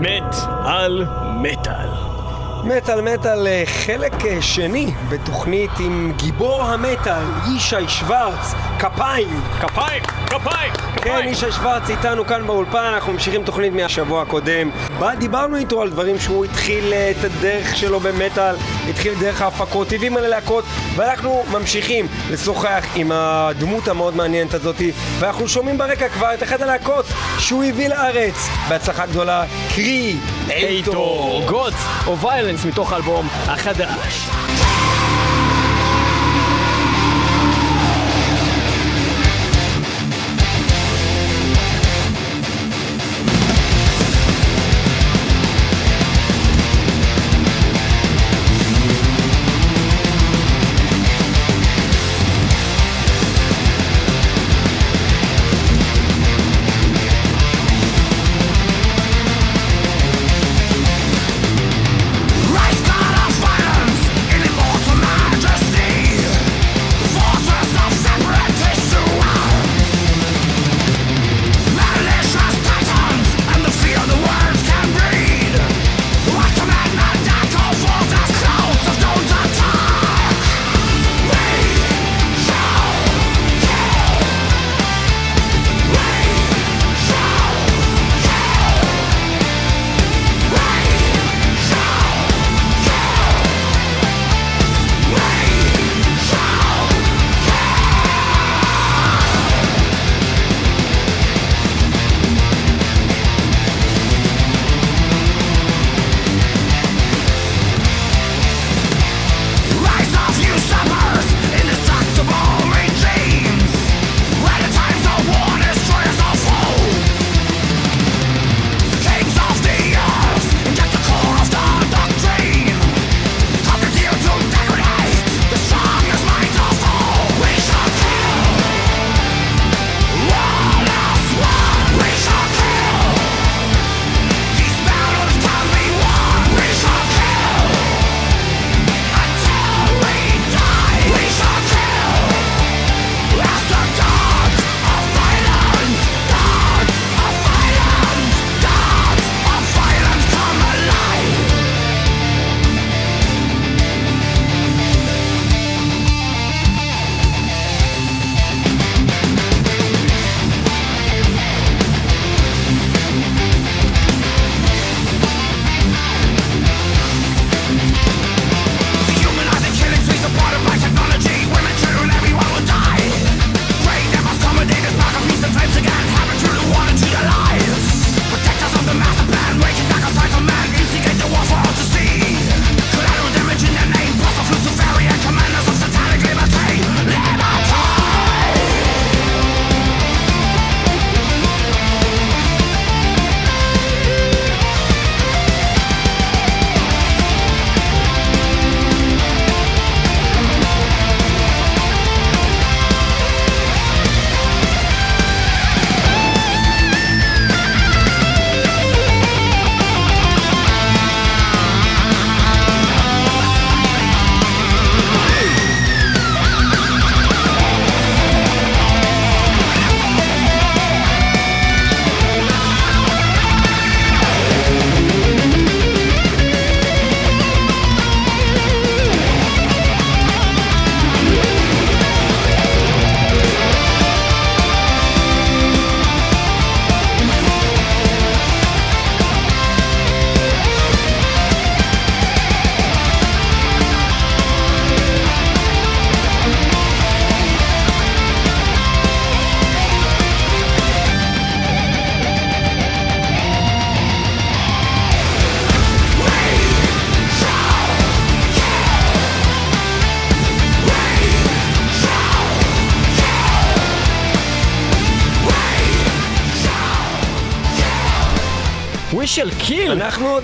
מת על מטאל. מטאל מטאל אה, חלק אה, שני בתוכנית עם גיבור המטאל, ישי שוורץ, כפיים. כפיים, כפיים, כן, כפיים. ישי שוורץ איתנו כאן באולפן, אנחנו ממשיכים תוכנית מהשבוע הקודם. בה דיברנו איתו על דברים שהוא התחיל אה, את הדרך שלו במטאל, התחיל דרך ההפקות, הביא מלא להקות, ואנחנו ממשיכים לשוחח עם הדמות המאוד מעניינת הזאת, ואנחנו שומעים ברקע כבר את אחת הלהקות שהוא הביא לארץ, בהצלחה גדולה, קרי, אייטור, גודס או ויילנס מתוך האלבום החדש.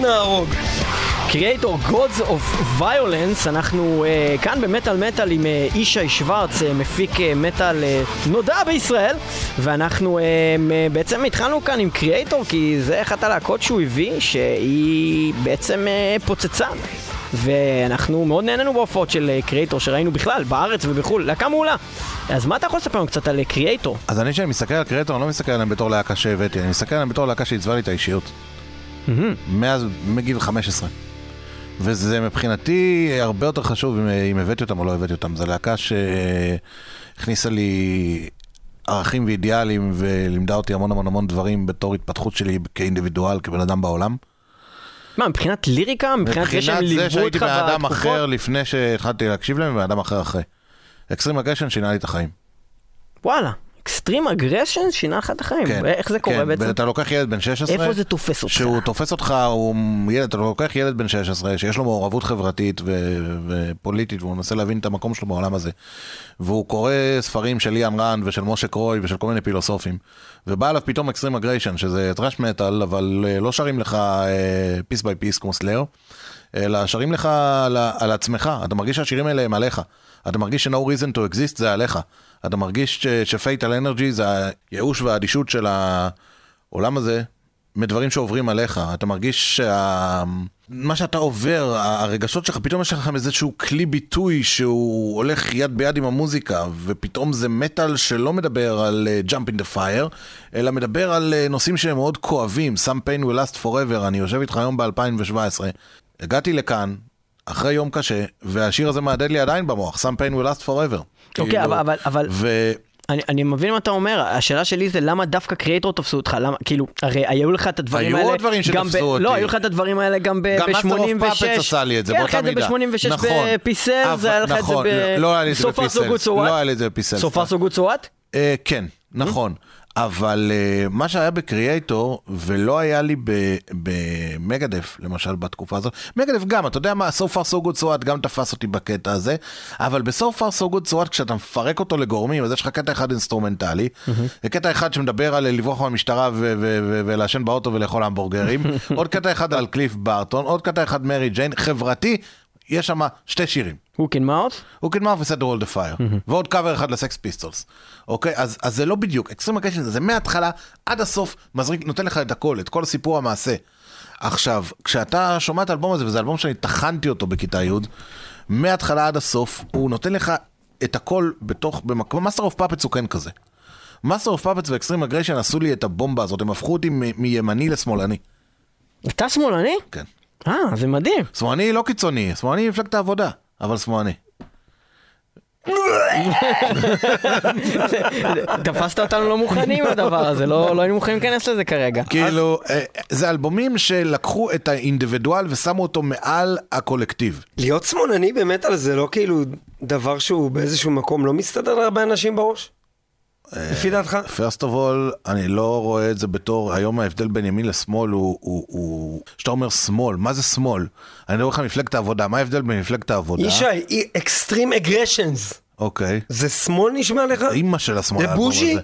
נהרוג. קריאייטור Gods of Violence, אנחנו uh, כאן במטאל מטאל עם uh, ישי שוורץ, uh, מפיק מטאל uh, נודע בישראל, ואנחנו uh, uh, בעצם התחלנו כאן עם קריאייטור, כי זה אחת הלהקות שהוא הביא, שהיא בעצם uh, פוצצה. ואנחנו מאוד נהנינו בהופעות של קריאייטור שראינו בכלל, בארץ ובחו"ל, להקה מעולה. אז מה אתה יכול לספר לנו קצת על קריאייטור? אז אני כשאני מסתכל על קריאטור, אני לא מסתכל עליהם בתור להקה שהבאתי, אני מסתכל עליהם בתור להקה שעיצבה לי את האישיות. מאז, מגיל 15. וזה מבחינתי הרבה יותר חשוב אם, אם הבאתי אותם או לא הבאתי אותם. זו להקה שהכניסה לי ערכים ואידיאלים ולימדה אותי המון המון המון דברים בתור התפתחות שלי כאינדיבידואל, כבן אדם בעולם. מה, מבחינת ליריקה? מבחינת זה שהם מבחינת ליוו זה אותך שהייתי בן אדם בתקופות? אחר לפני שהתחלתי להקשיב להם, ובן אדם אחר אחרי. Extreme Aggression שינה לי את החיים. וואלה, Extreme Aggression שינה לך את החיים. כן. איך זה קורה כן, בעצם? ואתה לוקח ילד בן 16, איפה זה תופס אותך? שהוא תופס אותך, הוא ילד, אתה לוקח ילד בן 16 שיש לו מעורבות חברתית ו- ופוליטית והוא מנסה להבין את המקום שלו בעולם הזה. והוא קורא ספרים של איין ראנד ושל משה קרוי ושל כל מיני פילוסופים. ובא אליו פתאום Extreme Aggression שזה thrash metal אבל אה, לא שרים לך Piece by Piece כמו Slayer. אלא שרים לך על, על עצמך, אתה מרגיש שהשירים האלה הם עליך. אתה מרגיש ש-No reason to exist זה עליך. אתה מרגיש ש-fatal energy זה הייאוש והאדישות של העולם הזה, מדברים שעוברים עליך. אתה מרגיש שה... מה שאתה עובר, הרגשות שלך, פתאום יש לכם איזשהו כלי ביטוי שהוא הולך יד ביד עם המוזיקה, ופתאום זה מטאל שלא מדבר על uh, jump in the fire, אלא מדבר על uh, נושאים שהם מאוד כואבים, some pain will last forever, אני יושב איתך היום ב-2017. הגעתי לכאן, אחרי יום קשה, והשיר הזה מהדהד לי עדיין במוח, some pain will last forever. אוקיי, כאילו, אבל- אבל- ו... אני, אני מבין מה אתה אומר, השאלה שלי זה למה דווקא קריאטור תפסו אותך, למה, כאילו, הרי היו לך את הדברים היו האלה, עוד דברים גם שתפסו ב, אותי. לא, היו לך את הדברים האלה גם ב- גם ב-86, Master of Puppets עשה לי את זה באותה מידה. כן, אחרי זה ב-86 נכון. בפיסל, זה היה לך את זה נכון, ב... לא- לא היה לי את זה בפיסל. לא היה לי את זה בפיסל. Good, so what? אה, כן, נכון. אבל אה, מה שהיה בקריאייטור, ולא היה לי במגדף, למשל, בתקופה הזאת, מגדף גם, אתה יודע מה, So far so good so what, גם תפס אותי בקטע הזה, אבל ב-So far so good so what, כשאתה מפרק אותו לגורמים, אז יש לך קטע אחד אינסטרומנטלי, וקטע אחד שמדבר על לברוח מהמשטרה ולעשן באוטו ולאכול המבורגרים, עוד קטע אחד על קליף בארטון, עוד קטע אחד Mary Jane, חברתי, יש שם שתי שירים. Hook in Mouth? הוא קדמה ו-Set the World Afire. ועוד קאבר אחד לסקס פיסטולס. אוקיי? אז, אז זה לא בדיוק. Extreme Aggression זה מההתחלה עד הסוף, מזריק, נותן לך את הכל, את כל סיפור המעשה. עכשיו, כשאתה שומע את האלבום הזה, וזה אלבום שאני טחנתי אותו בכיתה י', מההתחלה עד הסוף, הוא נותן לך את הכל בתוך, במקום, Master of Puppets הוא כן כזה. Master of Puppets ו-Extreme Aggression עשו לי את הבומבה הזאת, הם הפכו אותי מימני לשמאלני. אתה שמאלני? כן. אה, זה מדהים. שמאלני לא קיצוני, שמאלני מפלגת העבודה, אבל שמאלני. תפסת אותנו לא מוכנים לדבר הזה, לא לא היינו מוכנים להיכנס לזה כרגע. כאילו, אה, זה אלבומים שלקחו את האינדיבידואל ושמו אותו מעל הקולקטיב. להיות שמאלני במטאל זה לא כאילו דבר שהוא באיזשהו מקום לא מסתדר להרבה אנשים בראש? לפי דעתך? First of all, אני לא רואה את זה בתור, היום ההבדל בין ימין לשמאל הוא, הוא, הוא, שאתה אומר שמאל, מה זה שמאל? אני מדבר לך על מפלגת העבודה, מה ההבדל בין מפלגת העבודה? ישי, Extreme Aggression. אוקיי. זה שמאל נשמע לך? אימא של השמאל. זה בוז'י?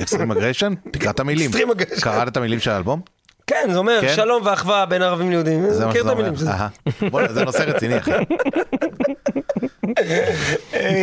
Extreme Aggression? תקרא את המילים. Extreme aggression. קראת את המילים של האלבום? כן, זה אומר כן? שלום ואחווה בין ערבים ליהודים. זה מה שזה אומר. זה נושא רציני, אחי.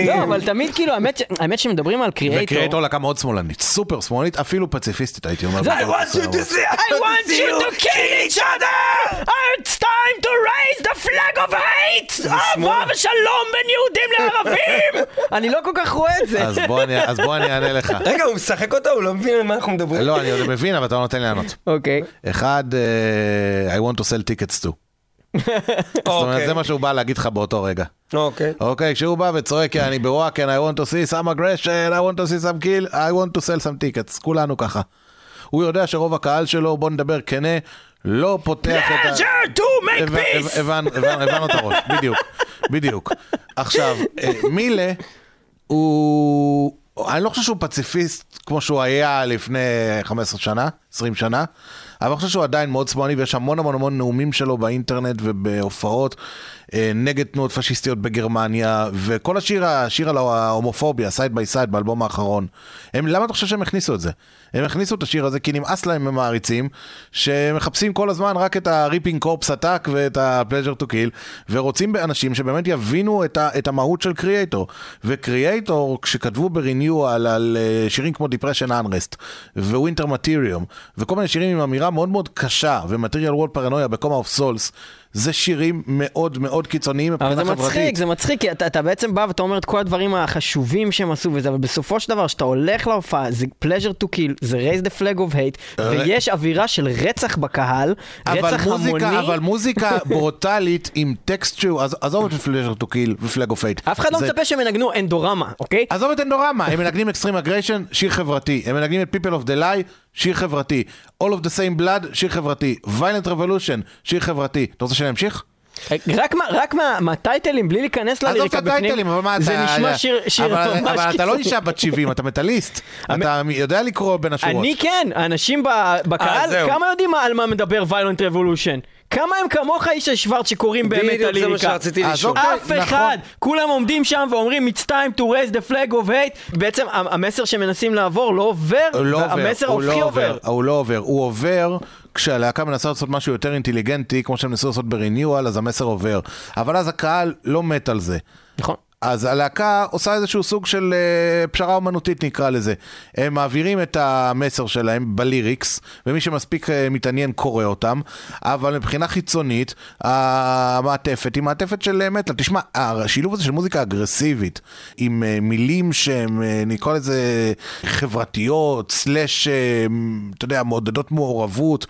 לא, אבל תמיד כאילו, האמת שמדברים על קריאייטור. וקריאטור להקה מאוד שמאלנית, סופר שמאלנית, אפילו פציפיסטית הייתי אומר. I want you to see, I want you to kill each other! It's time to raise the flag of hate! אהבה ושלום בין יהודים לערבים! אני לא כל כך רואה את זה. אז בוא אני- אז בוא אני אענה לך. רגע, הוא משחק אותה, הוא לא מבין על מה אנחנו מדברים. לא, אני עוד מבין, אבל אתה לא נותן לי לענות. אוקיי. אחד, אה, I want to sell tickets to. זאת אומרת, זה מה שהוא בא להגיד לך באותו רגע. אוקיי. אוקיי, כשהוא בא וצועק, אני בוואק, and I want to see some aggression, I want to see some kill, I want to sell some tickets. כולנו ככה. הוא יודע שרוב הקהל שלו, בוא נדבר כנה, לא פותח את ה... Pleasure to make peace! הבנ- הבנ- הבנו את הראש, בדיוק, בדיוק. עכשיו, אה, מילה הוא... אני לא חושב שהוא פציפיסט כמו שהוא היה לפני 15 שנה, 20 שנה, אבל אני חושב שהוא עדיין מאוד שמאלני ויש המון המון המון נאומים שלו באינטרנט ובהופעות נגד תנועות פשיסטיות בגרמניה, וכל השיר, השיר על ההומופוביה, Side by Side באלבום האחרון. הם, למה אתה חושב שהם הכניסו את זה? הם הכניסו את השיר הזה כי נמאס להם ממעריצים, שמחפשים כל הזמן רק את ה-Ripping Corpse Attack ואת ה-Pleasure to Kill, ורוצים באנשים שבאמת יבינו את, ה- את המהות של Kreator. ו-Kreator, כשכתבו ב-Renewal על אה, שירים כמו Depression Unrest, Winter Martyrium, וכל מיני שירים עם אמירה מאוד מאוד קשה, ו-Material World Paranoia ב-Coma of Souls, זה שירים מאוד מאוד קיצוניים אבל מבחינה זה חברתית. מצחיק, זה מצחיק, כי אתה, אתה בעצם בא ואתה אומר את כל הדברים החשובים שהם עשו וזה, אבל בסופו של דבר, כשאתה הולך להופעה, זה pleasure to kill, זה raise the flag of hate, ויש אווירה של רצח בקהל, אבל רצח מוזיקה, המוני. אבל מוזיקה ברוטלית עם טקסט שהוא, עז- עזוב את Pleasure to Kill ו-Flag of Hate. אף אחד לא מצפה שהם ינגנו Endorama, אוקיי? עזוב את Endorama, הם מנגנים Extreme Aggression, שיר חברתי. הם מנגנים את People of the Lie, שיר חברתי. All of the same blood, שיר חברתי. Violent Revolution, שיר חברתי. אתה רוצה שאני אמשיך? רק מה- רק מה- מהטייטלים, בלי להיכנס לליריקה בפנים, הטייטלים, אבל מה אתה... זה נשמע שיר שיר אבל- ממש אבל אתה לא. אישה בת 70, אתה מטאליסט. אתה יודע לקרוא בין השורות. אני כן, האנשים בקהל, זהו. כמה יודעים על מה מדבר ויולנט רבולושן? כמה הם כמוך איש שוורץ שקוראים באמת בדיוק זה מה הליריקה? שרציתי אז לשאול. אף נכון. אחד, כולם עומדים שם ואומרים It's time to raise the flag of hate בעצם המ- המסר שמנסים לעבור לא עובר, לא והמסר הוא ההופכי לא עובר. הוא לא עובר, הוא עובר כשהלהקה מנסה לעשות משהו יותר אינטליגנטי, כמו שהם ניסו לעשות בריניואל, אז המסר עובר. אבל אז הקהל לא מת על זה. נכון. אז הלהקה עושה איזשהו סוג של אה, פשרה אומנותית נקרא לזה. הם מעבירים את המסר שלהם בליריקס, ומי שמספיק אה, מתעניין קורא אותם, אבל מבחינה חיצונית, המעטפת היא מעטפת של אה, מטאל. תשמע, השילוב הזה של מוזיקה אגרסיבית, עם אה, מילים שהן, אה, נקרא לזה, חברתיות, סלאש, אה, אתה יודע, מעודדות מעורבות.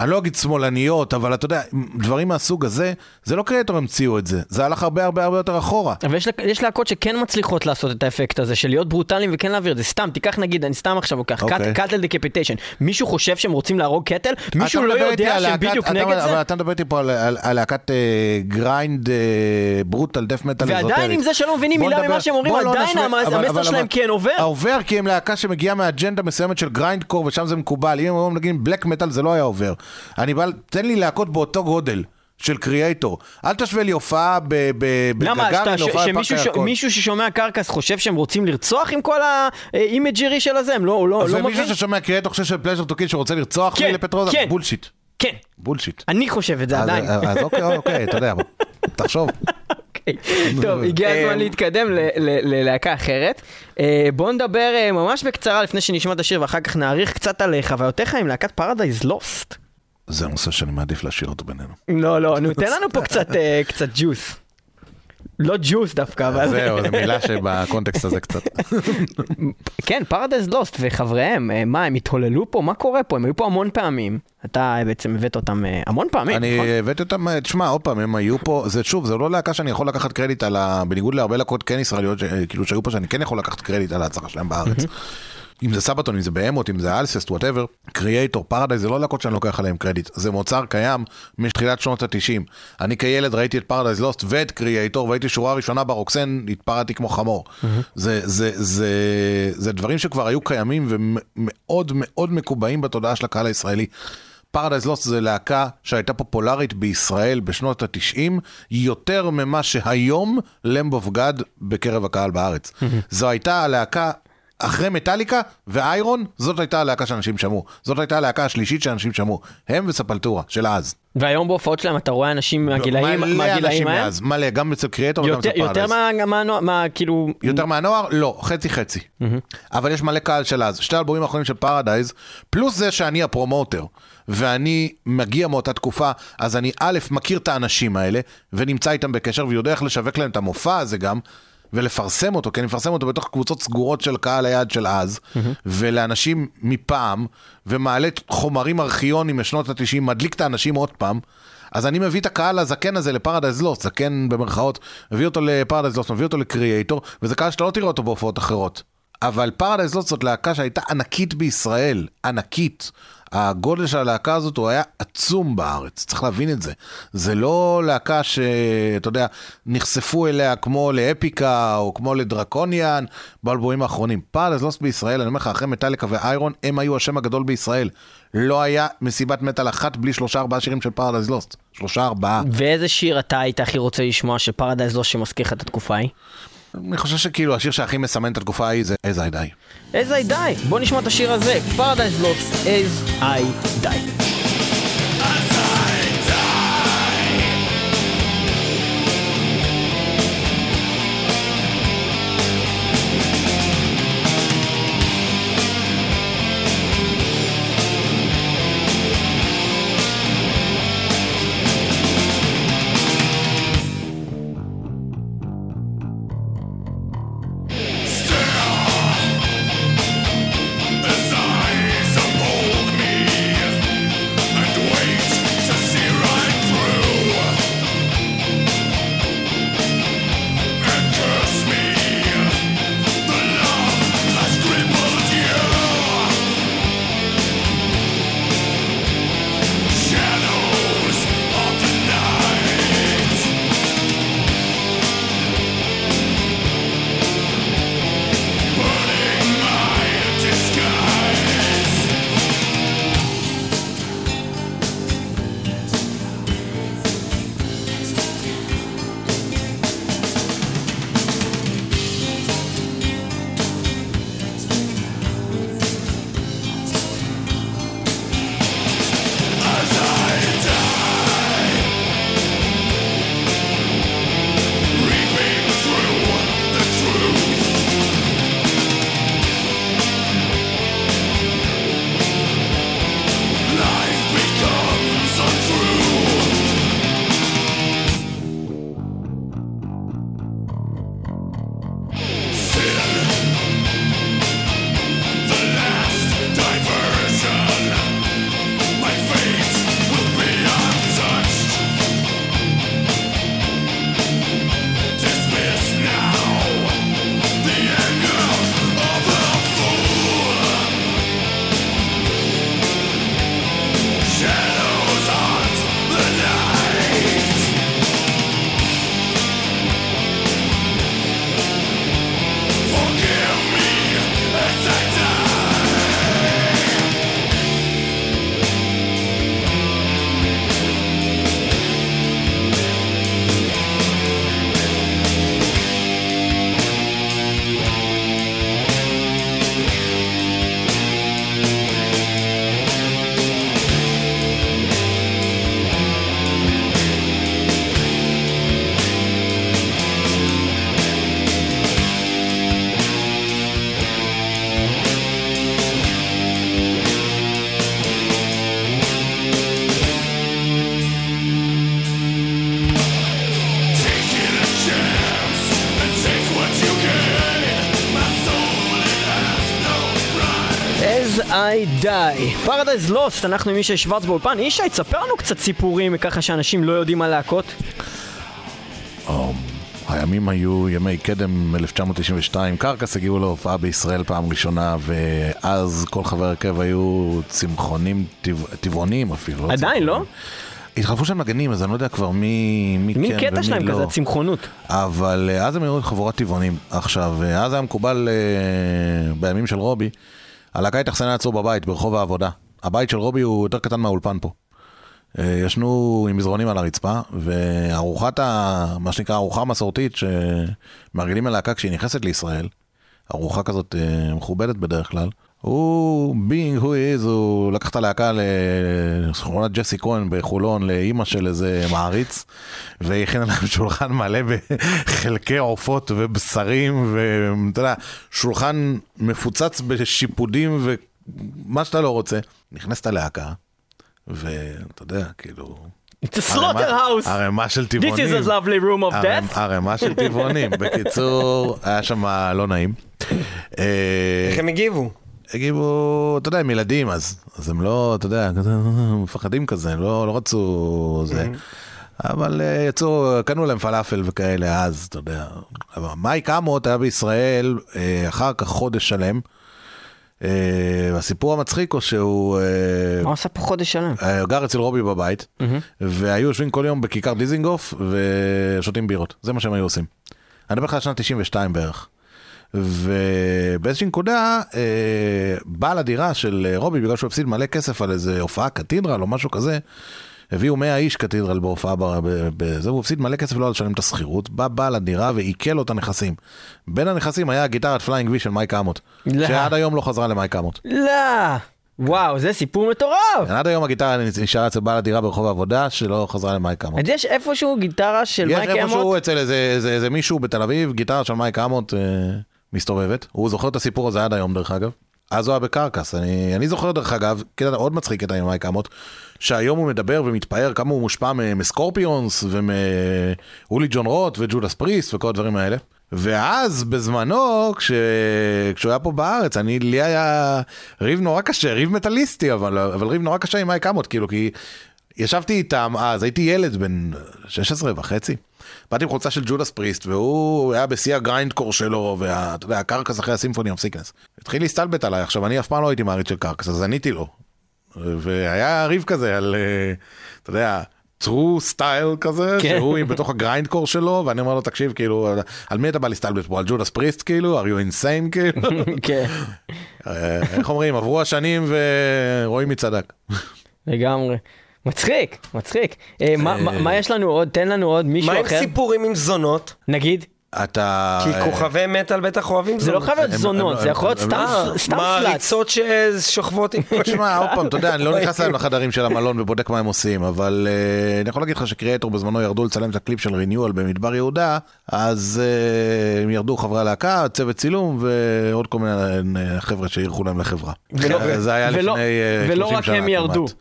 אני לא אגיד שמאלניות, אבל אתה יודע, דברים מהסוג הזה, זה לא Kreator המציאו את זה, זה הלך הרבה הרבה הרבה יותר אחורה. אבל יש, יש להקות שכן מצליחות לעשות את האפקט הזה של להיות ברוטליים וכן להעביר את זה. סתם, תיקח נגיד, אני סתם עכשיו לוקח. Cattle Decapitation. מישהו חושב שהם רוצים להרוג cattle? מישהו לא יודע שהם בדיוק נגד אבל זה? אתה מדבר איתי פה על- להקת grind brutal death metal ועדיין עם זה שלא מבינים מילה ממה שהם אומרים, לא עדיין אבל- המסר אבל- שלהם אבל- כן עובר. עובר כי הם להקה שמגיעה מאג'נדה מסוימת של grindcore ושם זה מקובל. אם הם אומרים נגיד black metal זה לא היה עובר. אני בא, תן לי להקות באותו גודל. של Kreator. אל תשווה לי הופעה ב- ב- למה, בגגארין, שאתה- ש- הופעה בפארק הירקון. מישהו ששומע Carcass חושב שהם רוצים לרצוח עם כל ה-imagery של הזה? הם לא לא- לא ומישהו מבין? ששומע Kreator חושב ש-Pleasure to Kill שרוצה לרצוח כן, מילי פטרוזה? כן. Bullshit. כן, bullshit. אני חושב את זה עדיין. אז אוקיי, אוקיי, אתה יודע, תחשוב. אוקיי. טוב, הגיע הזמן אמ, להתקדם ללהקה אחרת. אה, בואו נדבר אה, ממש בקצרה לפני שנשמע את השיר ואחר כך נאריך קצת על חוויותיך עם להקת Paradise Lost. זה נושא שאני מעדיף להשאיר אותו בינינו. לא, לא, נו, תן לנו פה קצת, אה, קצת ג'וס. לא ג'וס דווקא, אבל... זהו, זו מילה שבקונטקסט הזה קצת. כן, Paradise Lost וחבריהם, אה, מה, הם התהוללו פה? מה קורה פה? הם היו פה המון פעמים. אתה בעצם הבאת אותם אה, המון פעמים, אני נכון? הבאתי אותם, תשמע, עוד פעם, הם היו פה, זה שוב, זה לא להקה שאני יכול לקחת קרדיט על ה... בניגוד להרבה להקות כן ישראליות, כאילו שהיו פה, שאני כן יכול לקחת קרדיט על ההצלחה שלהם בארץ. אם זה Sabaton, אם זה Behemoth, אם זה Alcest, whatever, Kreator, Paradise, זה לא להקות שאני לוקח עליהם קרדיט. זה מוצר קיים מתחילת שנות ה-90. אני כילד ראיתי את Paradise Lost ואת Kreator, והייתי שורה ראשונה ברוקסן, התפרעתי כמו חמור. זה, זה, זה, זה דברים שכבר היו קיימים ומאוד מאוד מקובעים בתודעה של הקהל הישראלי. Paradise Lost זה להקה שהייתה פופולרית בישראל בשנות ה-90 יותר ממה שהיום Lamb of God בקרב הקהל בארץ. זו הייתה הלהקה אחרי Metallica ו Iron, זאת הייתה הלהקה שאנשים שמעו. זאת הייתה הלהקה השלישית שאנשים שמעו. הם ו Sepultura של אז. והיום בהופעות שלהם אתה רואה אנשים מהגילאים מלא אנשים? מאז, מלא, גם אצל Kreator וגם אצל יותר Paradise. מה- מה- כאילו... יותר מהנוער? לא, חצי חצי. אבל יש מלא קהל של אז. שתי האלבומים האחרונים של Paradise, פלוס זה שאני ה promoter, ואני מגיע מאותה תקופה, אז אני א', מכיר את האנשים האלה, ונמצא איתם בקשר, ויודע איך לשווק להם את המופע הזה גם. ולפרסם אותו, כי אני מפרסם אותו בתוך קבוצות סגורות של קהל היעד של אז, ולאנשים מפעם, ומעלה חומרים ארכיונים משנות ה-90, מדליק את האנשים עוד פעם, אז אני מביא את הקהל הזקן הזה ל Paradise Lost, זקן במרכאות, מביא אותו ל Paradise Lost, מביא אותו ל Kreator, וזה קהל שאתה לא תראה אותו בהופעות אחרות. אבל Paradise Lost זאת להקה שהייתה ענקית בישראל, ענקית. הגודל של הלהקה הזאת הוא היה עצום בארץ, צריך להבין את זה. זה לא להקה שאתה יודע, נחשפו אליה כמו ל Epica או כמו ל Draconian באלבומים האחרונים. Paradise Lost בישראל, אני אומר לך, אחרי Metallica ו Iron, הם היו השם הגדול בישראל. לא היה מסיבת מטאל אחת בלי שלושה ארבעה שירים של Paradise Lost. שלושה ארבעה. ואיזה שיר אתה היית הכי רוצה לשמוע של Paradise Lost שמזכיר לך את התקופה ההיא? אני חושב שכאילו השיר שהכי מסמן את התקופה ההיא זה As I die. As I die. בוא נשמע את השיר הזה, Paradise Lost, As I die. Die. Die. Paradise Lost, אנחנו עם ישי שוורץ באולפן. ישי, תספר לנו קצת סיפורים ככה שאנשים לא יודעים על להקות. הימים היו ימי קדם 1992, Carcass הגיעו להופעה בישראל פעם ראשונה, ואז כל חבר הרכב היו צמחונים, טבע- טבעונים אפילו. לא עדיין, לא? התחלפו שם נגנים, אז אני לא יודע כבר מי, מי כן קטע ומי שלהם לא. כזה, צמחונות. אבל אה, אז הם היו חבורת טבעונים. עכשיו, אה, אז היה מקובל אה, בימים של רובי, הלהקה התאכסנה אצלו בבית, ברחוב העבודה. הבית של רובי הוא יותר קטן מהאולפן פה. אה, ישנו עם מזרונים על הרצפה, וארוחת ה... מה שנקרא ארוחה מסורתית שמארגנים ללהקה כשהיא נכנסת לישראל, ארוחה כזאת אה, מכובדת בדרך כלל, הוא, being who he is, הוא לקח את הלהקה לשכונת ג'סי כהן בחולון, לאימא של איזה מעריץ, והכין להם שולחן מלא בחלקי עופות ובשרים, ואתה יודע, שולחן מפוצץ בשיפודים ומה שאתה לא רוצה. נכנסת הלהקה, ואתה יודע, כאילו... It's a slaughterhouse! ערימה של This טבעונים. is a lovely room of ערימה- death. ערימה של טבעונים. בקיצור, היה שם לא נעים. איך הם הגיבו? הגיבו, אתה יודע, הם ילדים אז, אז הם לא, אתה יודע, מפחדים כזה, לא, לא רצו זה. אבל אה, יצאו, קנו להם פלאפל וכאלה אז, אתה יודע. אבל מייק אמוט היה בישראל אה, אחר כך חודש שלם. אה, הסיפור המצחיק הוא שהוא... מה עושה פה חודש שלם? גר אצל רובי בבית, והיו יושבים כל יום בכיכר דיזינגוף ושותים בירות. זה מה שהם היו עושים. אני מדבר לך על שנת 92 בערך. ובאיזושהי נקודה, אה, בעל הדירה של אה, רובי, בגלל שהוא הפסיד מלא כסף על איזה הופעה קתידרל או משהו כזה, הביאו 100 איש קתידרל בהופעה בזה, והוא הפסיד מלא כסף לא לשלם את השכירות, בא בעל הדירה ועיקל לו את הנכסים. בין הנכסים היה גיטרת Flying V של מייק אמוט, לא. שעד היום לא חזרה למייק אמוט. לא! וואו, זה סיפור מטורף! עד היום הגיטרה נשארה אצל בעל הדירה ברחוב העבודה שלא חזרה למייק אמוט. אז יש איפשהו גיטרה של יש מייק איפשהו אמוט? אצל איזה, איזה, איזה מישהו בתל אביב, גיטרה של מייק אמוט אה, מסתובבת. הוא זוכר את הסיפור הזה עד היום דרך אגב. אז הוא היה ב Carcass. אני, אני זוכר דרך אגב, קטע עוד מצחיק עם מייק אמוט, שהיום הוא מדבר ומתפאר כמה הוא מושפע מסקורפיונס ומאולי ג'ון רוט ו Judas Priest וכל הדברים האלה. ואז בזמנו, כש... כשהוא היה פה בארץ, אני, לי היה ריב נורא קשה, ריב מטאליסטי, אבל, אבל ריב נורא קשה עם מייק אמוט, כאילו, כי ישבתי איתם אז, הייתי ילד בן 16 וחצי. באתי עם חולצה של Judas Priest, והוא היה בשיא ה grindcore שלו, ואתה יודע, ה Carcass אחרי ה Symphonies of Sickness. התחיל להסתלבט עליי, עכשיו אני אף פעם לא הייתי מעריץ של קרקס, אז עניתי לו. והיה ריב כזה על, אה, אתה יודע, true style כזה, כן. שהוא בתוך הגריינדקור שלו, ואני אומר לו, תקשיב, כאילו, על מי אתה בא להסתלבט פה? על ג'ודס פריסט כאילו? are you insane כאילו? כן, אה, איך אומרים, עברו השנים ורואים מי צדק. לגמרי. מצחיק, מצחיק. אה, מה- מה מה יש לנו עוד? תן לנו עוד מישהו מה עם אחר. סיפורים עם זונות? נגיד? אתה... כי כוכבי מטאל בטח אוהבים זה לא זונות. חייב להיות הם- זונות, הם- זה יכול להיות הם- סתם אה, סתם פלאץ. מעריצות ששוכבות עם... תשמע, עוד פעם, אתה יודע, אני לא נכנס להם לחדרים של המלון ובודק מה הם עושים, אבל אה, אני יכול להגיד לך שקריאטור בזמנו ירדו לצלם את הקליפ של ריניואל במדבר יהודה, אז אה, הם ירדו חברי הלהקה, צוות צילום ועוד כל מיני אה, חבר'ה שאירחו להם לחברה. ולא- זה היה ולא- לפני אה, 30 ולא שנה רק הם ירדו. כמעט.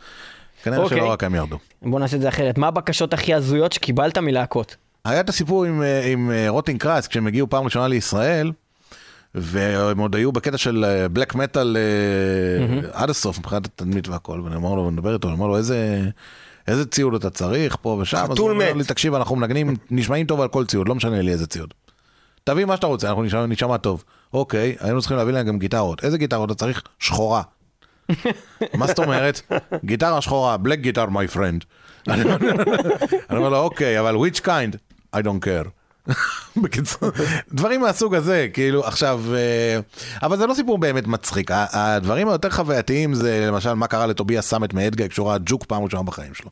כנראה אוקיי. שלא רק הם ירדו. בוא נעשה את זה אחרת. מה הבקשות הכי הזויות שקיבלת מלהקות? היה את הסיפור עם, אה, עם אה, Rotting Christ כשהם הגיעו פעם ראשונה לישראל, והם עוד היו בקטע של black metal עד הסוף מבחינת התדמית והכל, ואני אומר לו, נדבר איתו, אני אומר לו איזה... איזה ציוד אתה צריך פה ושם, אז חתול הוא אומר מת. לי, תקשיב, אנחנו מנגנים, נשמעים טוב על כל ציוד, לא משנה לי איזה ציוד. תביא מה שאתה רוצה, אנחנו נשמע, נשמע טוב. אוקיי, היינו צריכים להביא להם גם גיטרות. איזה גיטרות אתה צריך? שחורה. מה זאת אומרת? גיטרה שחורה, black guitar my friend. אני אומר לו, אוקיי, אבל which kind? I don't care. בקיצור, דברים מהסוג הזה, כאילו, עכשיו, אה, אבל זה לא סיפור באמת מצחיק. הדברים היותר חווייתיים זה למשל מה קרה לטוביאס סאמט מאדגה כשהוא ראה ג'וק פעם ראשונה בחיים שלו.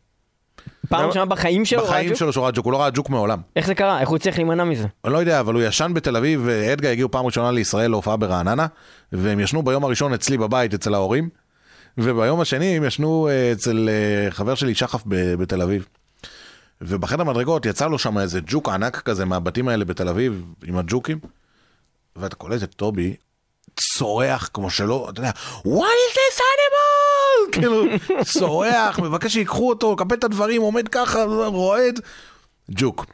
פעם ראשונה בחיים שלו? בחיים? שלו שהוא ראה ג'וק, הוא לא ראה ג'וק מעולם. איך זה קרה? איך הוא הצליח להימנע מזה? אני לא יודע, אבל הוא ישן בתל אביב, ואדגה הגיעו פעם ראשונה לישראל להופעה ברעננה, והם ישנו ביום הראשון אצלי בבית, אצל ההורים, וביום השני הם ישנו אה, אצל אה, חבר שלי שחף בתל אביב. ובחדר מדרגות יצא לו שם איזה ג'וק ענק כזה מהבתים האלה בתל אביב, עם הג'וקים, ואתה קולט את טובי צורח כמו שלא, אתה יודע, what is this animal? כאילו, צורח, מבקש שיקחו אותו, לקפל את הדברים, עומד ככה, רועד, ג'וק.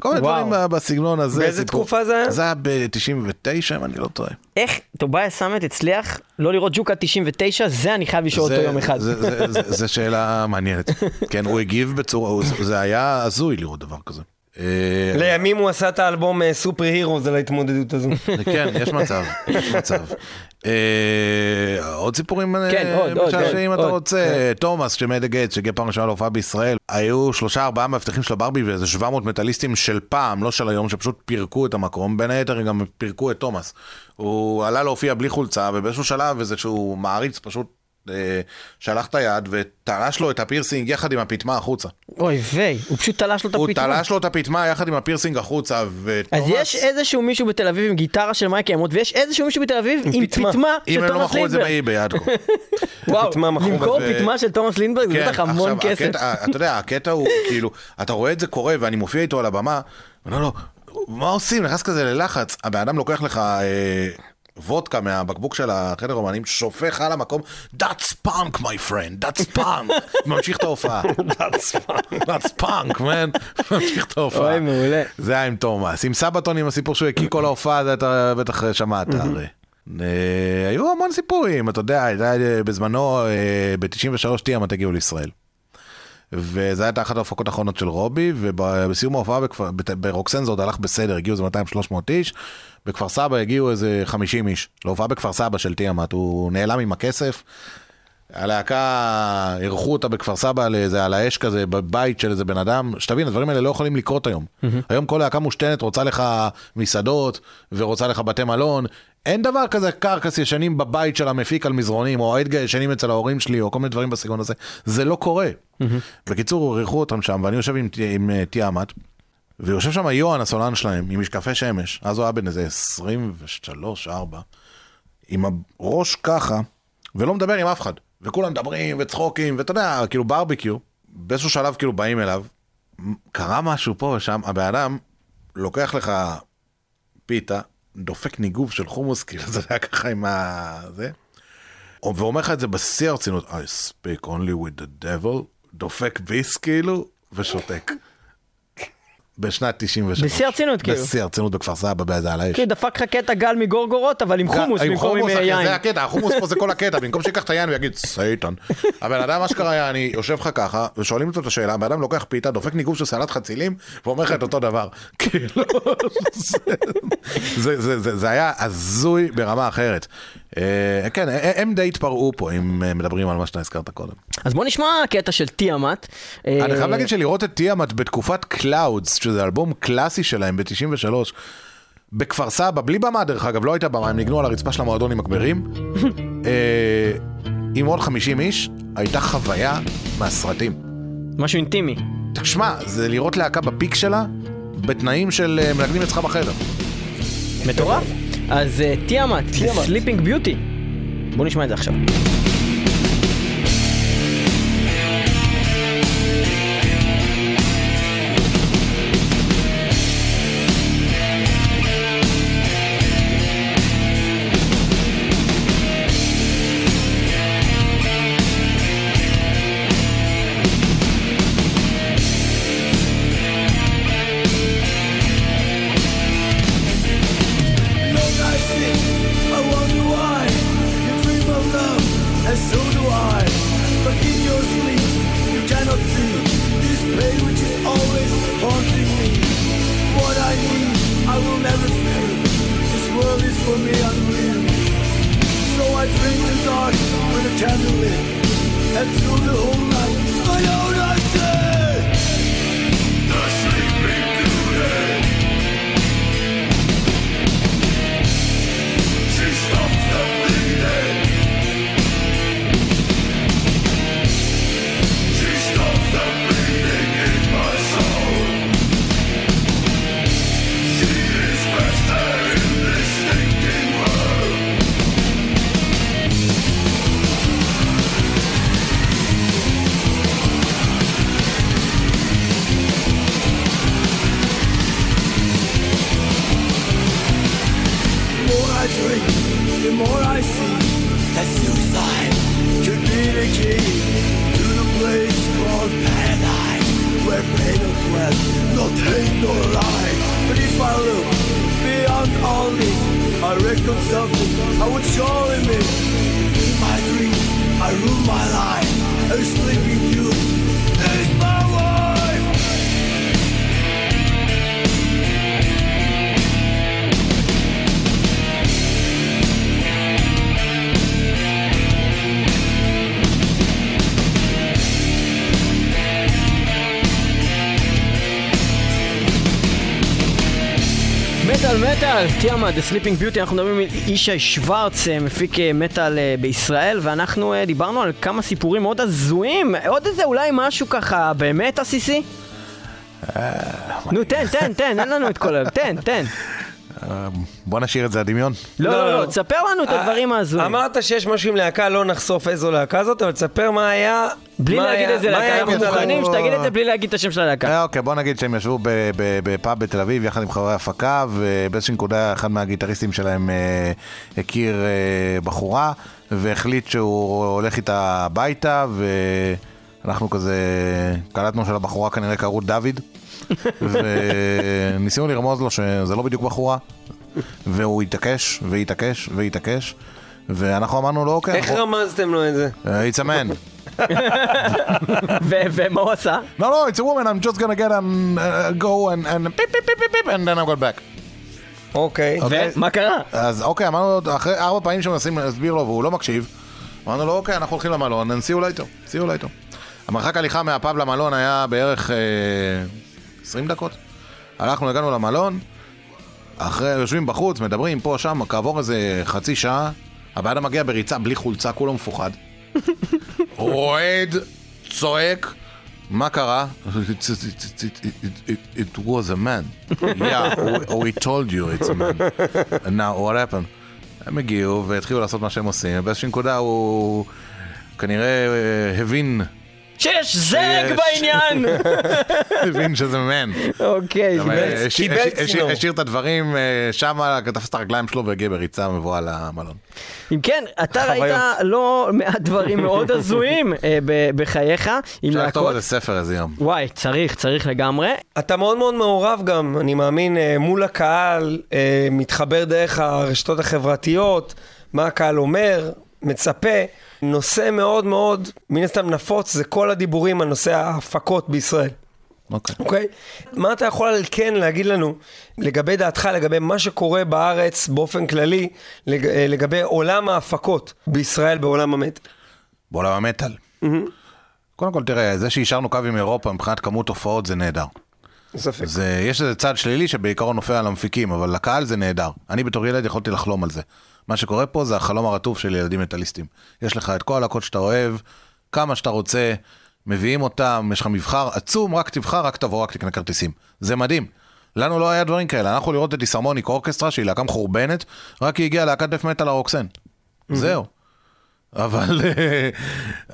כל מיני. דברים בסגנון הזה. באיזה סיפור- תקופה זה היה? זה היה ב-99, אם אני לא טועה. איך טוביה סמט הצליח לא לראות ג'וקה 99, זה אני חייב לשאול אותו יום אחד. זה שאלה מעניינת. כן, הוא הגיב בצורה, זה היה הזוי לראות דבר כזה. אה, לימים הוא עשה את האלבום סופר הירוס על ההתמודדות הזו. כן, יש מצב, יש מצב. אה, עוד סיפורים אה, כן, עוד, עוד, משעשעים עוד, אתה. רוצה? תומאס שמדה גייטס שהגיע פעם ראשונה להופעה בישראל, היו שלושה ארבעה מאבטחים של הברבי ואיזה 700 מטאליסטים של פעם, לא של היום, שפשוט פירקו את המקום, בין היתר הם גם פירקו את תומאס. הוא עלה להופיע בלי חולצה ובאיזשהו שלב איזשהו מעריץ פשוט שלח את היד ותלש לו את הפירסינג יחד עם הפטמה החוצה. אוי ויי, הוא פשוט תלש לו את הוא הפתרון. תלש לו את הפטמה יחד עם הפירסינג החוצה אז ותומאס... יש איזשהו מישהו בתל אביב עם גיטרה של מייקי אמות, ויש איזשהו מישהו בתל אביב עם פטמה. פטמה אם של הם לא תומאס מכרו את זה לינדברג. באי ביד כה. וואו, למכור פטמה של תומאס לינדברג זה בטח המון כן, כסף. הקטע, אתה יודע, הקטע הוא כאילו, אתה רואה את זה קורה ואני מופיע איתו על הבמה, אומר לו, מה עושים? נכנס כזה ללחץ, הבן אדם לוקח לך אה, וודקה מהבקבוק של החדר אומנים, שופך על המקום, That's punk my friend, that's punk, ממשיך את ההופעה. That's punk, man, ממשיך את ההופעה. אוי, מעולה. זה היה עם תומאס. עם סבתון, עם הסיפור שהוא הקיא כל ההופעה, זה אתה בטח שמעת הרי. אה, היו המון סיפורים, אתה יודע, אה, בזמנו, ב-93 תיאמת הגיעו לישראל. וזה הייתה אחת ההופעות האחרונות של רובי, ובסיום ההופעה ברוקסן זה עוד הלך בסדר, הגיעו איזה 200-300 איש, בכפר סבא הגיעו איזה 50 איש, להופעה בכפר סבא של תיאמת, הוא נעלם עם הכסף. הלהקה, אירחו אותה בכפר סבא על איזה, על האש כזה, בבית של איזה בן אדם, שתבין, הדברים האלה לא יכולים לקרות היום. היום כל להקה מושתנת רוצה לך מסעדות, ורוצה לך בתי מלון. אין דבר כזה קרקס ישנים בבית של המפיק על מזרונים, או האדגה ישנים אצל ההורים שלי, או כל מיני דברים בסגנון הזה. זה לא קורה. בקיצור, אירחו אותם שם, ואני יושב עם, עם אה, תיאמת, ויושב שם יוהן הסולן שלהם, עם משקפי שמש, אז הוא היה בן איזה 23-4, עם הראש ככה, ולא מדבר עם אף אחד. וכולם מדברים וצחוקים, ואתה יודע, כאילו ברביקיו, באיזשהו שלב כאילו באים אליו, קרה משהו פה ושם, הבן אדם לוקח לך פיתה, דופק ניגוב של חומוס, כאילו זה היה ככה עם ה... זה, ואומר לך את זה בשיא הרצינות, I speak only with the devil, דופק ביס כאילו, ושותק. בשנת 93. בשיא הרצינות, כאילו. בשיא הרצינות בכפר סבא, באיזה על האש. כאילו דפק לך קטע גל מגורגורות, אבל עם חומוס במקום עם אה, יין. זה הקטע, החומוס פה זה כל הקטע, במקום שיקח את היין ויגיד סייטן. הבן אדם אשכרה היה, אני יושב לך ככה, ושואלים אותו את השאלה, הבן אדם לוקח פיתה, דופק ניגוב של סלט חצילים, ואומר לך את אותו דבר. כאילו, זה היה הזוי ברמה אחרת. אה, כן, הם די התפרעו פה, אם אה, מדברים על מה שאתה הזכרת קודם. אז בוא נשמע קטע של Tiamat. אה, אני חייב להגיד שלראות את Tiamat בתקופת Clouds, שזה אלבום קלאסי שלהם ב-93, בכפר סבא, בלי במה דרך אגב, לא הייתה במה, הם ניגנו על הרצפה של המועדון עם מגברים, אה, עם עוד 50 איש, הייתה חוויה מהסרטים. משהו אינטימי. תשמע, זה לראות להקה בפיק שלה, בתנאים של אה, מנגנים אצלך בחדר. מטורף. אז Tiamat, Sleeping Beauty. בוא נשמע את זה עכשיו. מטאל מטאל, תיאמה, The Sleeping Beauty, אנחנו מדברים עם ישי שוורץ, אה, מפיק אה, מטאל אה, בישראל, ואנחנו דיברנו על כמה סיפורים מאוד הזויים, עוד איזה אולי משהו ככה באמת עסיסי? נו תן, תן, תן, אין לנו את כל ה... תן, תן. בוא נשאיר את זה הדמיון. לא, לא, לא, לא. לא, תספר לנו את הדברים ההזויים. אמרת שיש משהו עם להקה, לא נחשוף איזו להקה זאת, אבל תספר מה היה... בלי מה להגיד איזה להקה, אנחנו מוכנים? שתגיד את זה בלי להגיד את השם של הלהקה. אה, אוקיי, בוא נגיד שהם ישבו ב- ב- בפאב בתל אביב יחד עם חברי הפקה, ובאיזושהי נקודה אחד מהגיטריסטים שלהם אה, הכיר אה, בחורה, והחליט שהוא הולך איתה הביתה, ואנחנו כזה קלטנו שלבחורה כנראה קראו דוד, וניסינו לרמוז לו שזה לא בדיוק בחורה, והוא התעקש, והתעקש, והתעקש. ואנחנו אמרנו לו, אוקיי, איך אנחנו- רמזתם לו את זה? אה, it's a man. ו- ומה הוא עשה? No, no, it's a woman. I'm just gonna get and uh, go and and beep beep beep beep beep and then I'll go back. אוקיי. אוקיי. ומה קרה? אז אוקיי, אמרנו לו, אחרי ארבע פעמים שמנסים להסביר לו והוא לא מקשיב, אמרנו לו, אוקיי, אנחנו הולכים למלון, see you later, see you later. המרחק הליכה מהפאב למלון היה בערך אה, 20 דקות. הלכנו, הגענו למלון, אחרי, יושבים בחוץ, מדברים פה, שם, כעבור איזה חצי שעה, הבן אדם מגיע בריצה בלי חולצה, כולו מפוחד. רועד, צועק, מה קרה? It, it, it, it, was a man. yeah, we, told you it's a man. Now what happened? הם הגיעו והתחילו לעשות מה שהם עושים, ובאיזושהי נקודה הוא כנראה אה, הבין, שיש זג. בעניין! הבין שזה man. אוקיי. אה, השאיר- קיבל צינור. השאיר את הדברים שם, תפס את הרגליים שלו והגיע בריצה מבואה למלון. אם כן, אתה. ראית לא מעט דברים מאוד הזויים אה, בחייך, אפשר לכתוב להקות. איזה ספר איזה יום. וואי, צריך, צריך לגמרי. אתה מאוד מאוד מעורב גם, אני מאמין, אה, מול הקהל, אה, מתחבר דרך הרשתות החברתיות, מה הקהל אומר, מצפה. נושא מאוד מאוד, מן הסתם נפוץ, זה כל הדיבורים על נושא ההפקות בישראל. אוקיי. אוקיי? מה אתה יכול על כן להגיד לנו לגבי דעתך, לגבי מה שקורה בארץ באופן כללי, לג, אה, לגבי עולם ההפקות בישראל בעולם המת? בעולם המטאל. קודם כל, תראה, זה שהשארנו קו עם אירופה מבחינת כמות הופעות זה נהדר. ספק. זה, יש איזה צד שלילי שבעיקרון נופל על המפיקים, אבל לקהל זה נהדר. אני בתור ילד יכולתי לחלום על זה. מה שקורה פה זה החלום הרטוב של ילדים מטאליסטים. יש לך את כל הלהקות שאתה אוהב, כמה שאתה רוצה, מביאים אותם, יש לך מבחר עצום, רק תבחר, רק תבוא, רק תקנה כרטיסים. זה מדהים. לנו לא היה דברים כאלה, אנחנו לראות את Disharmonic Orchestra, שהיא להקה מחורבנת, רק היא הגיעה להקת death metal הרוקסן. זהו. אבל אה,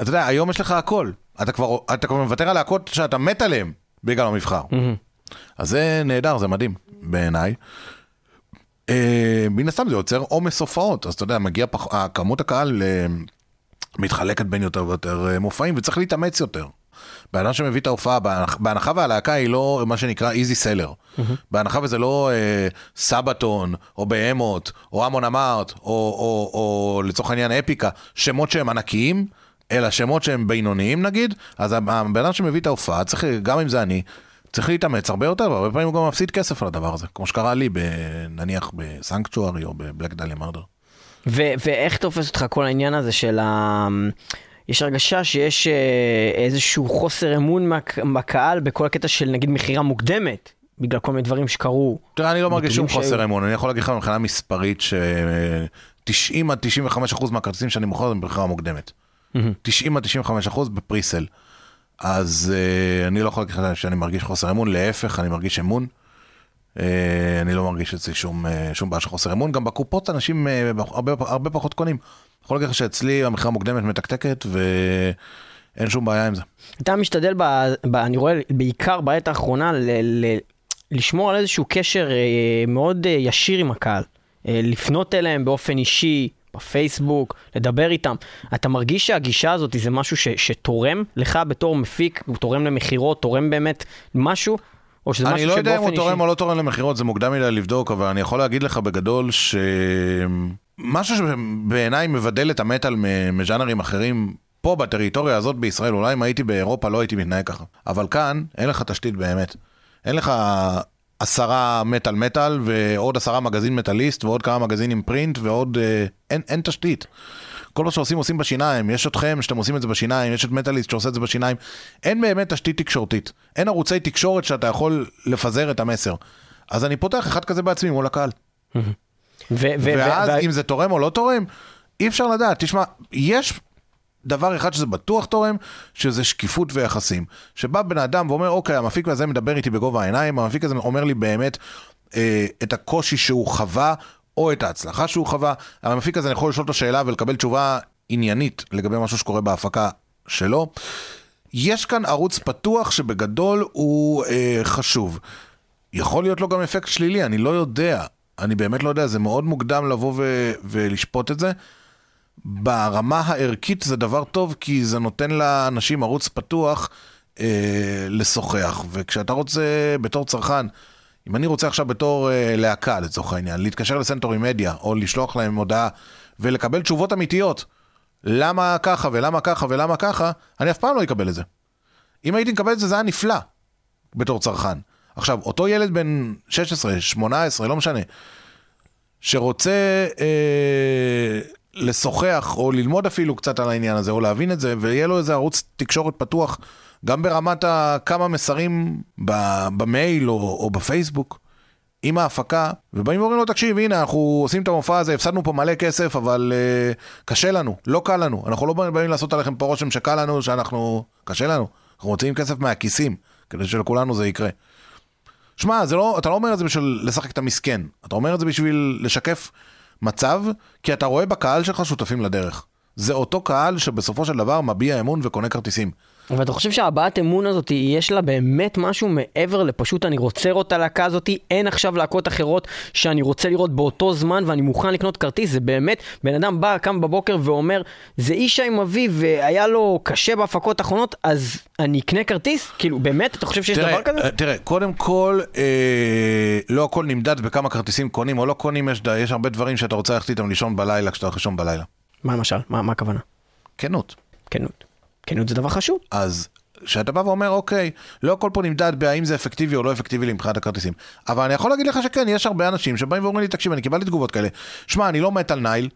אתה יודע, היום יש לך הכל. אתה כבר, אתה כבר מוותר על להקות שאתה מת עליהן בגלל המבחר. אז זה נהדר, זה מדהים בעיניי. אה, מן הסתם זה יוצר עומס הופעות, אז אתה יודע, מגיע פח... אה, כמות הקהל אה, מתחלקת בין יותר ויותר מופעים, וצריך להתאמץ יותר. בן אדם שמביא את ההופעה, בהנח- בהנחה והלהקה היא לא מה שנקרא איזי סלר. בהנחה וזה לא אה, סבתון, או בהמות, או המון אמרת, או, או, או לצורך העניין אפיקה, שמות שהם ענקיים, אלא שמות שהם בינוניים נגיד, אז הבן אדם שמביא את ההופעה, צריך, גם אם זה אני, צריך להתאמץ הרבה יותר, והרבה פעמים הוא גם מפסיד כסף על הדבר הזה, כמו שקרה לי, נניח בסנקצ'וארי או בבלק דליה מרדר. ואיך תופס אותך כל העניין הזה של ה... יש הרגשה שיש אה, איזשהו חוסר אמון בקהל בכל הקטע של נגיד מכירה מוקדמת, בגלל כל מיני דברים שקרו. תראה, אני לא מרגיש שום חוסר. אמון, אני יכול להגיד לך מבחינה מספרית ש-90 עד 95 אחוז מהכרטיסים שאני מוכר הם במכירה מוקדמת. 90 עד 95 אחוז בפריסל. אז uh, אני לא יכול להגיד שאני מרגיש חוסר אמון, להפך, אני מרגיש אמון. Uh, אני לא מרגיש אצלי שום, uh, שום בעיה של חוסר אמון. גם בקופות אנשים uh, הרבה, הרבה פחות קונים. יכול להגיד לך שאצלי המכירה מוקדמת מתקתקת ואין שום בעיה עם זה. אתה משתדל, ב, ב, אני רואה בעיקר בעת האחרונה, ל, ל, לשמור על איזשהו קשר אה, מאוד אה, ישיר עם הקהל. אה, לפנות אליהם באופן אישי, בפייסבוק, לדבר איתם. אתה מרגיש שהגישה הזאת זה משהו ש, שתורם לך בתור מפיק, הוא תורם למכירות, תורם באמת משהו? או שזה אני משהו לא יודע אם שבאופן הוא תורם אישי... או לא תורם למכירות, זה מוקדם מדי לבדוק, אבל אני יכול להגיד לך בגדול ש... משהו שבעיניי מבדל את המטאל מז'אנרים אחרים, פה בטריטוריה הזאת בישראל, אולי אם הייתי באירופה לא הייתי מתנהג ככה. אבל כאן אין לך תשתית באמת. אין לך עשרה מטאל מטאל ועוד עשרה מגזין מטאליסט ועוד כמה מגזינים פרינט ועוד... אה, אין, אין תשתית. כל מה שעושים עושים בשיניים, יש אתכם שאתם עושים את זה בשיניים, יש את מטאליסט שעושה את זה בשיניים. אין באמת תשתית תקשורתית. אין ערוצי תקשורת שאתה יכול לפזר את המסר. אז אני פותח אחד כזה בעצמי מול הקהל. ואז אם זה תורם או לא תורם, אי אפשר לדעת. תשמע, יש דבר אחד שזה בטוח תורם, שזה שקיפות ויחסים. שבא בן אדם ואומר, אוקיי, המפיק הזה מדבר איתי בגובה העיניים, המפיק הזה אומר לי באמת אה, את הקושי שהוא חווה, או את ההצלחה שהוא חווה. המפיק הזה אני יכול לשאול אותו שאלה ולקבל תשובה עניינית לגבי משהו שקורה בהפקה שלו. יש כאן ערוץ פתוח שבגדול הוא אה, חשוב. יכול להיות לו גם אפקט שלילי, אני לא יודע. אני באמת לא יודע, זה מאוד מוקדם לבוא ו- ולשפוט את זה. ברמה הערכית זה דבר טוב, כי זה נותן לאנשים ערוץ פתוח אה, לשוחח. וכשאתה רוצה, בתור צרכן, אם אני רוצה עכשיו בתור אה, להקה, לצורך העניין, להתקשר לסנטורי מדיה, או לשלוח להם הודעה, ולקבל תשובות אמיתיות, למה ככה ולמה ככה ולמה ככה, אני אף פעם לא אקבל את זה. אם הייתי מקבל את זה, זה היה נפלא, בתור צרכן. עכשיו, אותו ילד בן 16, 18, לא משנה, שרוצה אה, לשוחח או ללמוד אפילו קצת על העניין הזה, או להבין את זה, ויהיה לו איזה ערוץ תקשורת פתוח, גם ברמת כמה מסרים במייל או, או בפייסבוק. עם ההפקה, ובאים ואומרים לו, תקשיב, הנה, אנחנו עושים את המופע הזה, הפסדנו פה מלא כסף, אבל uh, קשה לנו, לא קל לנו. אנחנו לא באים לעשות עליכם פה רושם שקל לנו, שאנחנו... קשה לנו. אנחנו מוציאים כסף מהכיסים, כדי שלכולנו זה יקרה. שמע, לא, אתה לא אומר את זה בשביל לשחק את המסכן, אתה אומר את זה בשביל לשקף מצב, כי אתה רואה בקהל שלך שותפים לדרך. זה אותו קהל שבסופו של דבר מביע אמון וקונה כרטיסים. ואתה חושב שהבעת אמון הזאת, יש לה באמת משהו מעבר לפשוט אני רוצה לראות את הלהקה הזאת, אין עכשיו להקות אחרות שאני רוצה לראות באותו זמן ואני מוכן לקנות כרטיס, זה באמת, בן אדם בא, קם בבוקר ואומר, זה איש עם אביו והיה לו קשה בהפקות האחרונות, אז אני אקנה כרטיס? כאילו, באמת, אתה חושב שיש דבר כזה? אה, תראה, קודם כל, אה, לא הכל נמדד בכמה כרטיסים קונים או לא קונים, יש, יש הרבה דברים שאתה רוצה ללכת איתם לישון בלילה כשאתה הולך לישון בלילה. מה למשל? מה מה הכוונה? כנות. כנות. כנות זה דבר חשוב. אז כשאתה בא ואומר, אוקיי, לא הכל פה נמדד בהאם זה אפקטיבי או לא אפקטיבי לי מבחינת הכרטיסים. אבל אני יכול להגיד לך שכן, יש הרבה אנשים שבאים ואומרים לי, תקשיב, אני קיבלתי תגובות כאלה. שמע, אני לא מת על נייל.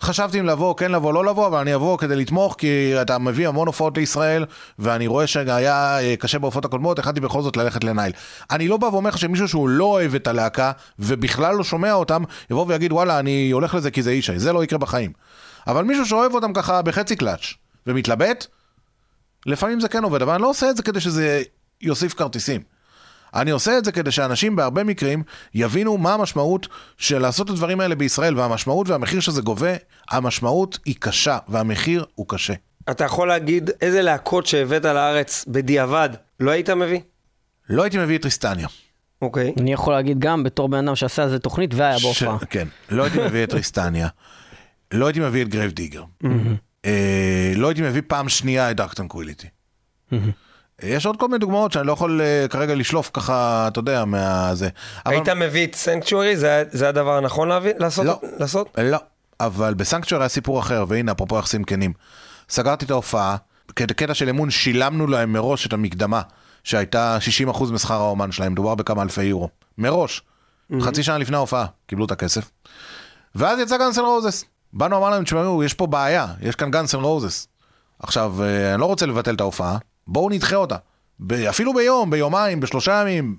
חשבתי אם לבוא, כן לבוא, לא לבוא, אבל אני אבוא כדי לתמוך, כי אתה מביא המון הופעות לישראל, ואני רואה שהיה אה, קשה בהופעות הקודמות, החלטתי בכל זאת ללכת לנייל. אני לא בא ואומר לך שמישהו שהוא לא אוהב את הלהקה, ובכלל לא שומע אותם, יבוא ויגיד, וואלה, אני הולך לזה כי זה ישי, זה לא יקרה בחיים. אבל מישהו שאוהב אותם ככה בחצי קלאץ', ומתלבט, לפעמים זה כן עובד, אבל אני לא עושה את זה כדי שזה יוסיף כרטיסים. אני עושה את זה כדי שאנשים בהרבה מקרים יבינו מה המשמעות של לעשות את הדברים האלה בישראל, והמשמעות והמחיר שזה גובה, המשמעות היא קשה, והמחיר הוא קשה. אתה יכול להגיד איזה להקות שהבאת לארץ בדיעבד לא היית מביא? לא הייתי מביא את טריסטניה. אוקיי. אני יכול להגיד גם בתור בן אדם שעשה על זה תוכנית והיה בהופעה. ש... כן, לא הייתי מביא את Tristania. לא הייתי מביא את Grave Digger. אה, לא הייתי מביא פעם שנייה את Dark Tranquillity. יש עוד כל מיני דוגמאות שאני לא יכול אה, כרגע לשלוף ככה, אתה יודע, מהזה. אבל- היית מביא את סנקצ'וארי? זה זה הדבר הנכון להביא- לעשות? לא. לעשות? לא, אבל בסנקצ'ר היה סיפור אחר, והנה, אפרופו יחסים כנים. סגרתי את ההופעה, קטע של אמון, שילמנו להם מראש את המקדמה, שהייתה 60% משכר האומן שלהם, מדובר בכמה אלפי יורו. מראש. חצי שנה לפני ההופעה, קיבלו את הכסף. ואז יצא גאנסן רוזס. באנו, אמר להם, תשמעו, יש פה בעיה, יש כאן גאנסן רוזס. עכשיו, אה, אני לא רוצה לבטל את ההופעה, בואו נדחה אותה. אפילו ביום, ביומיים, בשלושה ימים.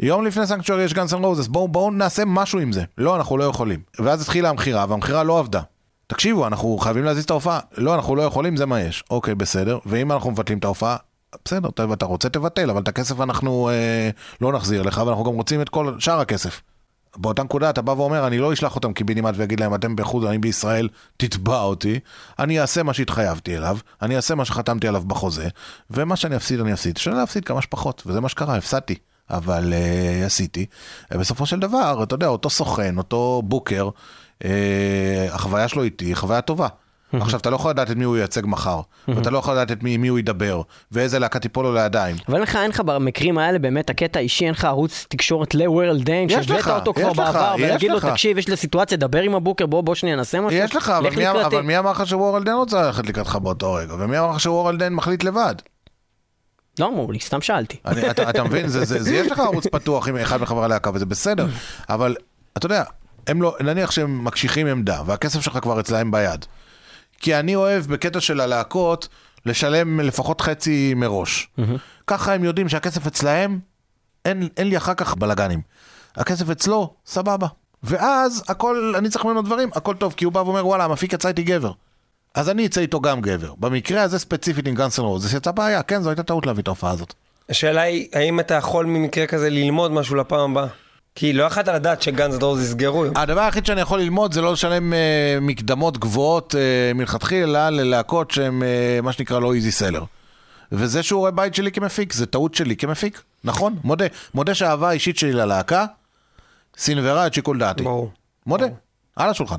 יום לפני סנקצ'וארי יש גאנסן רוזס, בואו בואו נעשה משהו עם זה. לא, אנחנו לא יכולים. ואז התחילה המכירה, והמכירה לא עבדה. תקשיבו, אנחנו חייבים להזיז את ההופעה. לא, אנחנו לא יכולים, זה מה יש. אוקיי, בסדר. ואם אנחנו מבטלים את ההופעה, בסדר, אתה רוצה תבטל, אבל את הכסף אנחנו אה, לא נחזיר לך, ואנחנו גם רוצים את כל שאר הכסף. באותה נקודה אתה בא ואומר, אני לא אשלח אותם קיבינימט ואגיד להם, אתם בחו"ל, אני בישראל, תתבע אותי, אני אעשה מה שהתחייבתי אליו, אני אעשה מה שחתמתי עליו בחוזה, ומה שאני אפסיד, אני אפסיד. אפשר להפסיד כמה שפחות, וזה מה שקרה, הפסדתי. אבל uh, עשיתי. בסופו של דבר, אתה יודע, אותו סוכן, אותו בוקר, uh, החוויה שלו איתי היא חוויה טובה. עכשיו, אתה לא יכול לדעת את מי הוא ייצג מחר, ואתה לא יכול לדעת את מי, מי הוא ידבר, ואיזה להקה תיפול לו לידיים. אבל לך, אין לך במקרים האלה באמת הקטע האישי, אין לך ערוץ תקשורת ל-World Dane, יש שהבאת אותו כבר בעבר, ולהגיד לו. תקשיב, יש לי סיטואציה, דבר עם הבוקר, בוא בוא שנייה נעשה משהו. יש לך, אבל מי, אמר- לך שוורלדן רוצה ללכת לקראתך באותו רגע? ומי אמר לך שוורלדן מחליט לבד? לא אמרו לי, סתם שאלתי. אני, אתה, אתה מבין, זה, זה, זה, יש לך ערוץ פתוח עם אחד מחברי הלהקה וזה בסדר, אבל אתה יודע, הם לא, נניח שהם מקשיחים עמדה והכסף שלך כבר אצלהם ביד. כי אני אוהב בקטע של הלהקות לשלם לפחות חצי מראש. ככה הם יודעים שהכסף אצלהם, אין, אין לי אחר כך בלאגנים. הכסף אצלו, סבבה. ואז הכל, אני צריך ממנו דברים, הכל טוב, כי הוא בא ואומר וואלה, המפיק יצא איתי גבר. אז אני אצא איתו גם גבר. במקרה הזה ספציפית עם גאנסון רוז, זה יצא בעיה, כן, זו הייתה טעות להביא את ההופעה הזאת. השאלה היא, האם אתה יכול ממקרה כזה ללמוד משהו לפעם הבאה? כי לא יכולת לדעת שגאנז דורז יסגרו. הדבר היחיד שאני יכול ללמוד זה לא לשלם אה, מקדמות גבוהות אה, מלכתחילה ללהקות שהן אה, מה שנקרא לא איזי סלר. וזה שיעורי בית שלי כמפיק, זה טעות שלי כמפיק, נכון? מודה. מודה שהאהבה האישית שלי ללהקה סינוורה את שיקול דעתי. ברור. מודה, על השולחן.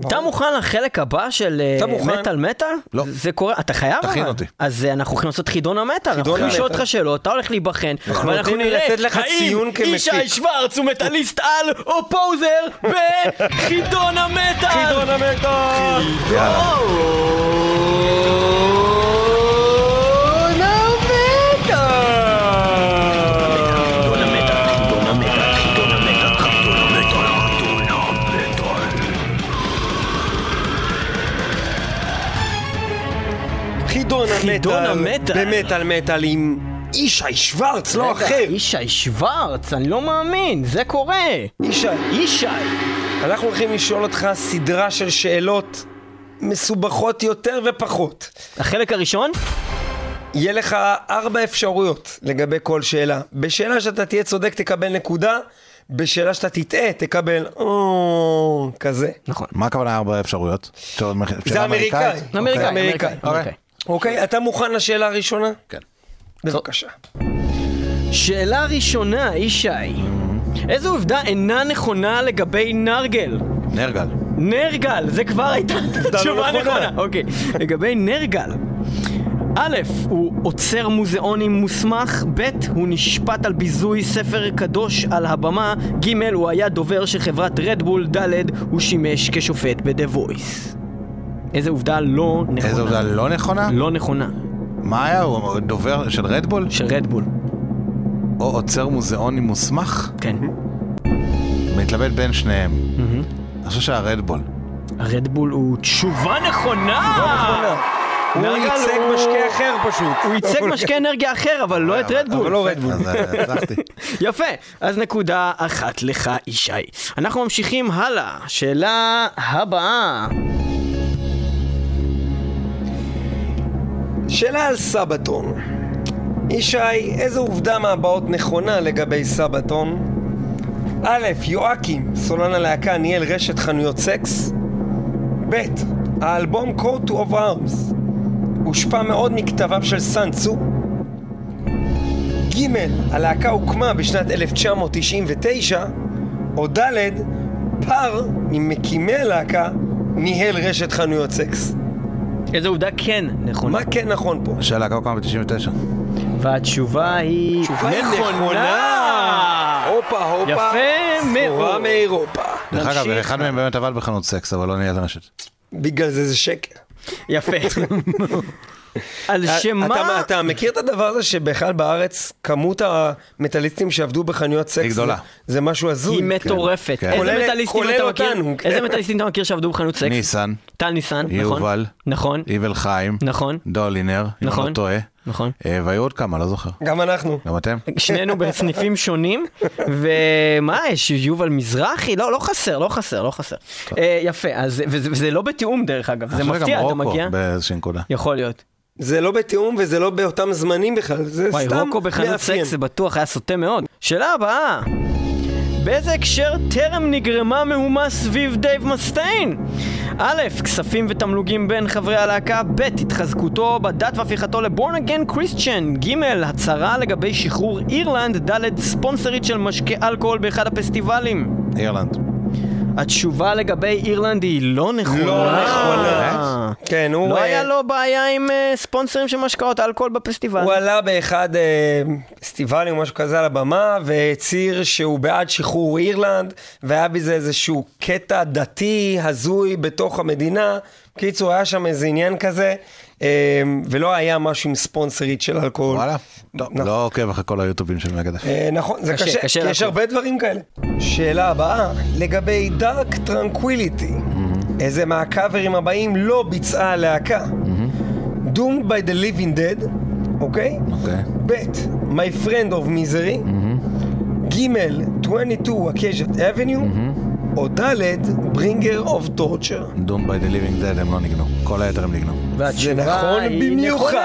אתה מוכן לחלק הבא של אה? מטאל מטאל? לא. זה קורה, אתה חייב תכין אבל. אותי. אז אה, אנחנו הולכים לעשות חידון המטאל, אנחנו חידון הולכים לשאול המטאל. אותך שאלות, אתה הולך להיבחן, אנחנו ואנחנו נראה לתת לך ציון האם. ישי שוורץ הוא מטאליסט על או פוזר בחידון המטאל! חידון המטאל! חידון המטאל. במטאל מטאל עם ישי שוורץ, לא רגע, אחר. ישי שוורץ, אני לא מאמין, זה קורה! ישי, ישי! אנחנו הולכים לשאול אותך סדרה של שאלות מסובכות יותר ופחות. החלק הראשון? יהיה לך ארבע אפשרויות לגבי כל שאלה. בשאלה שאתה תהיה צודק תקבל נקודה, בשאלה שאתה תטעה תקבל או כזה. נכון. מה הכוונה ארבע אפשרויות? זה אמריקאי. אמריקאי, אוקיי. אמריקאי, אמריקאי. אוקיי, אתה מוכן לשאלה הראשונה? כן. בבקשה. שאלה ראשונה, ישי. איזו עובדה אינה נכונה לגבי נרגל? נרגל. נרגל, זה כבר הייתה תשובה נכונה. נכונה. אוקיי. לגבי נרגל. א', הוא עוצר מוזיאונים מוסמך, ב', הוא נשפט על ביזוי ספר קדוש על הבמה, ג', הוא היה דובר של חברת רדבול, ד', הוא שימש כשופט ב" The Voice". איזה עובדה לא נכונה. איזו עובדה לא נכונה? לא נכונה. מה היה? הוא דובר של רדבול? של רדבול. או אוצר מוזיאונים מוסמך? כן. מתלבט בין שניהם. אני חושב שהרדבול. הרדבול הוא תשובה נכונה! הוא ייצג הוא- משקה אחר פשוט. הוא ייצג משקה אנרגיה אחר, אבל לא את רדבול. אבל לא רדבול. אה. יפה, אז נקודה אחת לך, ישי. אנחנו ממשיכים הלאה. שאלה הבאה. שאלה על סבתון. ישי, איזו עובדה מהבאות נכונה לגבי סבתון? א', יואקים, סולן הלהקה, ניהל רשת חנויות סקס. ב', האלבום Code to of Arms הושפע מאוד מכתביו של סאנסו. ג', הלהקה הוקמה בשנת 1999. או ד', פר ממקימי הלהקה ניהל רשת חנויות סקס. איזו עובדה כן נכונה. מה כן נכון פה? שהלהקה הוקמה ב-99. והתשובה היא תשובה נכונה! הופה הופה, יפה סחורה מאוד. מאירופה. דרך אגב. אחד מהם באמת עבד בחנות סקס, אבל לא ניהל רשת. בגלל זה זה שקר. יפה. על שמה... אתה, אתה מכיר את הדבר הזה שבכלל בארץ כמות המטאליסטים שעבדו בחנויות סקס היא גדולה. זה, זה משהו הזוי. היא מטורפת. כן. איזה כולל- מטאליסטים כולל אתה מכיר? אותנו, כן. איזה מטאליסטים אתה מכיר שעבדו בחנות סקס? ניסן, טל ניסן, נכון? יובל, נכון. יבל חיים, נכון. דולינר, אם אני נכון. לא טועה. נכון. אה, והיו עוד כמה, לא זוכר. גם אנחנו. גם אתם? שנינו בסניפים שונים, ומה יש, יובל מזרחי? לא, לא חסר, לא חסר, לא חסר. אה, יפה, אז, וזה, לא בתיאום דרך אגב, זה מפתיע, אתה מגיע? באיזושהי נקודה. יכול להיות. זה לא בתיאום וזה לא באותם זמנים בכלל, זה וואי, סתם רוקו בחנות מאפיין. סקס זה בטוח היה סוטה מאוד. שאלה הבאה, באיזה הקשר טרם נגרמה מהומה סביב דייב מסטיין? א', כספים ותמלוגים בין חברי הלהקה, ב', התחזקותו בדת והפיכתו ל born again Christian, ג', הצהרה לגבי שחרור אירלנד, ד', ספונסרית של משקה אלכוהול באחד הפסטיבלים. אירלנד. התשובה לגבי אירלנד היא לא נכונה. לא נכונה. כן, הוא... לא אה, היה לו בעיה עם אה, ספונסרים של משקאות אלכוהול בפסטיבל. הוא עלה באחד אה, פסטיבלים או משהו כזה על הבמה, והצהיר שהוא בעד שחרור אירלנד, והיה בזה איזשהו קטע דתי הזוי בתוך המדינה. בקיצור, היה שם איזה עניין כזה, אה, ולא היה משהו עם ספונסרית של אלכוהול. וואלה. טוב, נכון. לא עוקב אחרי כל היוטיובים של מגדל. אה, נכון, זה קשה, כי יש. הרבה דברים כאלה. שאלה הבאה, לגבי Dark Tranquillity, איזה מהקאברים הבאים לא ביצעה הלהקה? Doomed by the Living Dead, אוקיי? אוקיי. ב' My Friend of Misery, ג' 22 Acacia Avenue, או ד' Bringer of Torture. דום by the living dead הם לא ניגנו. כל היתר הם ניגנו. והתשובה זה נכון במיוחד.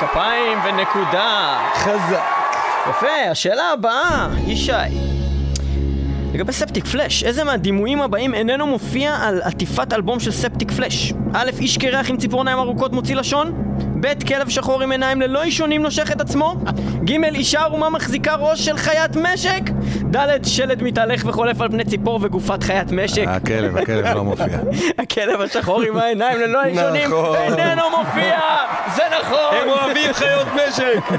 כפיים ונקודה. חזק. יפה, השאלה הבאה, ישי. לגבי ספטיק פלאש, איזה מהדימויים הבאים איננו מופיע על עטיפת אלבום של ספטיק פלאש? א', איש קרח עם ציפורניים ארוכות מוציא לשון? ב', כלב שחור עם עיניים ללא אישונים נושך את עצמו? ג', אישה ערומה מחזיקה ראש של חיית משק? ד', שלד מתהלך וחולף על פני ציפור וגופת חיית משק? הכלב, הכלב לא מופיע. הכלב השחור עם העיניים ללא אישונים נכון. איננו מופיע! זה נכון! הם אוהבים חיות משק!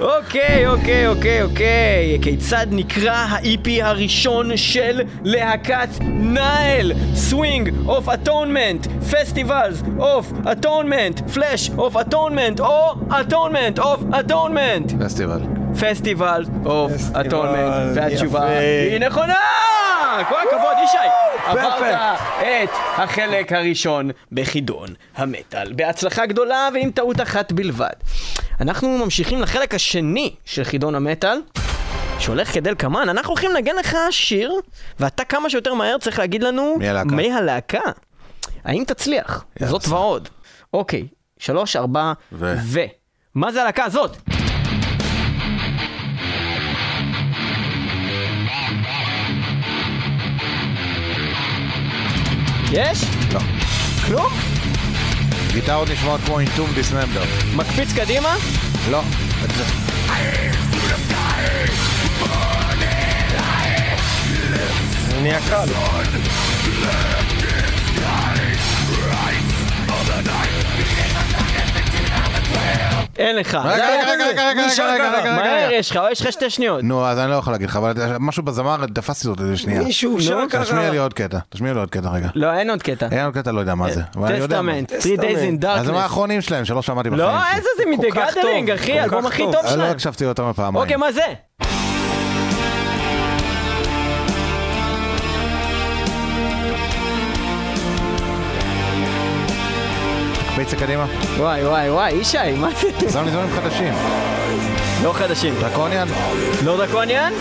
אוקיי, אוקיי, אוקיי, אוקיי. כיצד נקרא ה-EP הראשון של להקת Nile? Swing of Atonement, Festivals of Atonement, Flash of Atonement, או Atonement of Atonement. פסטיבל. Festival of Atonement, והתשובה. היא נכונה! כל הכבוד, ישי! עברת. את החלק הראשון בחידון המטאל. בהצלחה גדולה ועם טעות אחת בלבד. אנחנו ממשיכים לחלק השני של חידון המטאל. שהולך כדלקמן, אנחנו הולכים לנגן לך שיר, ואתה כמה שיותר מהר צריך להגיד לנו מי הלהקה? מי הלהקה. האם תצליח? זאת. ועוד. אוקיי, שלוש, ארבע, ו- ו... מה זה הלהקה הזאת? יש? לא. כלום? גיטרות נשמעות כמו אינטום דיסממבר. מקפיץ קדימה? לא. זה נהיה קל. אין לך. רגע, רגע, רגע, רגע, רגע, רגע. רגע, מהר רגע. יש לך, יש לך שתי שניות. נו, אז אני לא יכול להגיד לך, אבל משהו בזמר, תפסתי אותו איזה שנייה. מישהו שר ככה. תשמיע לי עוד קטע, תשמיע לי עוד קטע רגע. לא, אין עוד קטע. אין עוד קטע, לא יודע מה זה. טסטמנט, 3 days in אז זה darkness. מהאחרונים שלהם שלא שמעתי בחיים לא. איזה זה מדה טוב, אחי, כך הכי טוב. לא שלהם. הקשבתי יותר מפעמיים. אוקיי, מה זה? זה קדימה. וואי, וואי, וואי, ישי, מה זה? שם לי דברים חדשים. לא חדשים. Draconian? לא Draconian?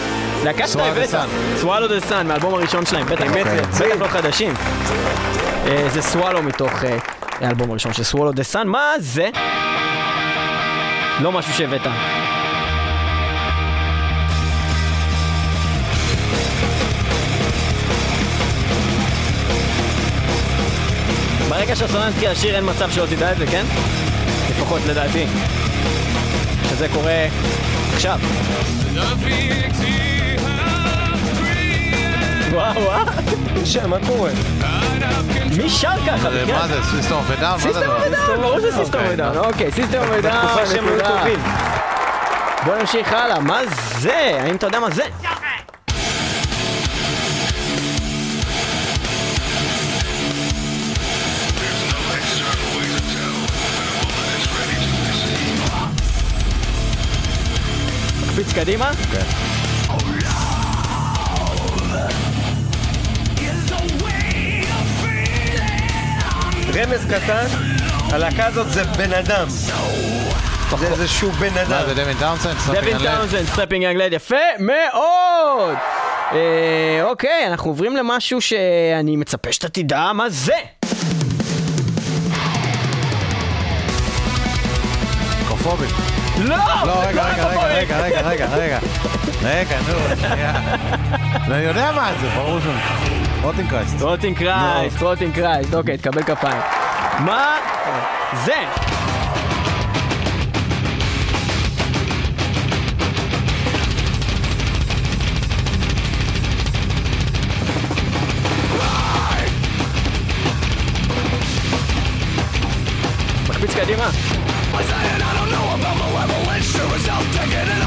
להקה שאתה הבאת. Swallow the Sun, מהאלבום הראשון שלהם, בטח, זה. בטח לא חדשים. אה, זה Swallow מתוך אה, האלבום הראשון של Swallow the Sun, מה זה? לא משהו שהבאת. ברגע שהסולן התחיל לשיר אין מצב שלא תדע את זה, כן? לפחות לדעתי. שזה קורה עכשיו. וואו וואו, ישי, מה קורה? מי שר ככה? זה- בחייאת? מה זה, System of a Down? מה זה System הדבר הזה? אבדאון, ברור שזה סיסטם אוקיי, אבדאון, אוקיי, בתקופה שהם היו נקודה. טובים. בוא נמשיך הלאה, מה זה? האם אתה יודע מה זה? מקפיץ קדימה? רמז קטן, הלהקה הזאת זה בן אדם. זה איזשהו בן אדם. מה זה דווין טאונסנד? דווין טאונסנד, Strapping Young יפה מאוד! אה, אוקיי, אנחנו עוברים למשהו שאני מצפה שאתה תדע מה זה! Necrophobic. לא! לא! לא, רגע, רגע, רגע, רגע, רגע, רגע. רגע, רגע, נו, שנייה. אני יודע מה זה, ברור שם. Rotting Christ. Rotting Christ, Rotting Christ. אוקיי, תקבל כפיים. מה זה? מקפיץ קדימה.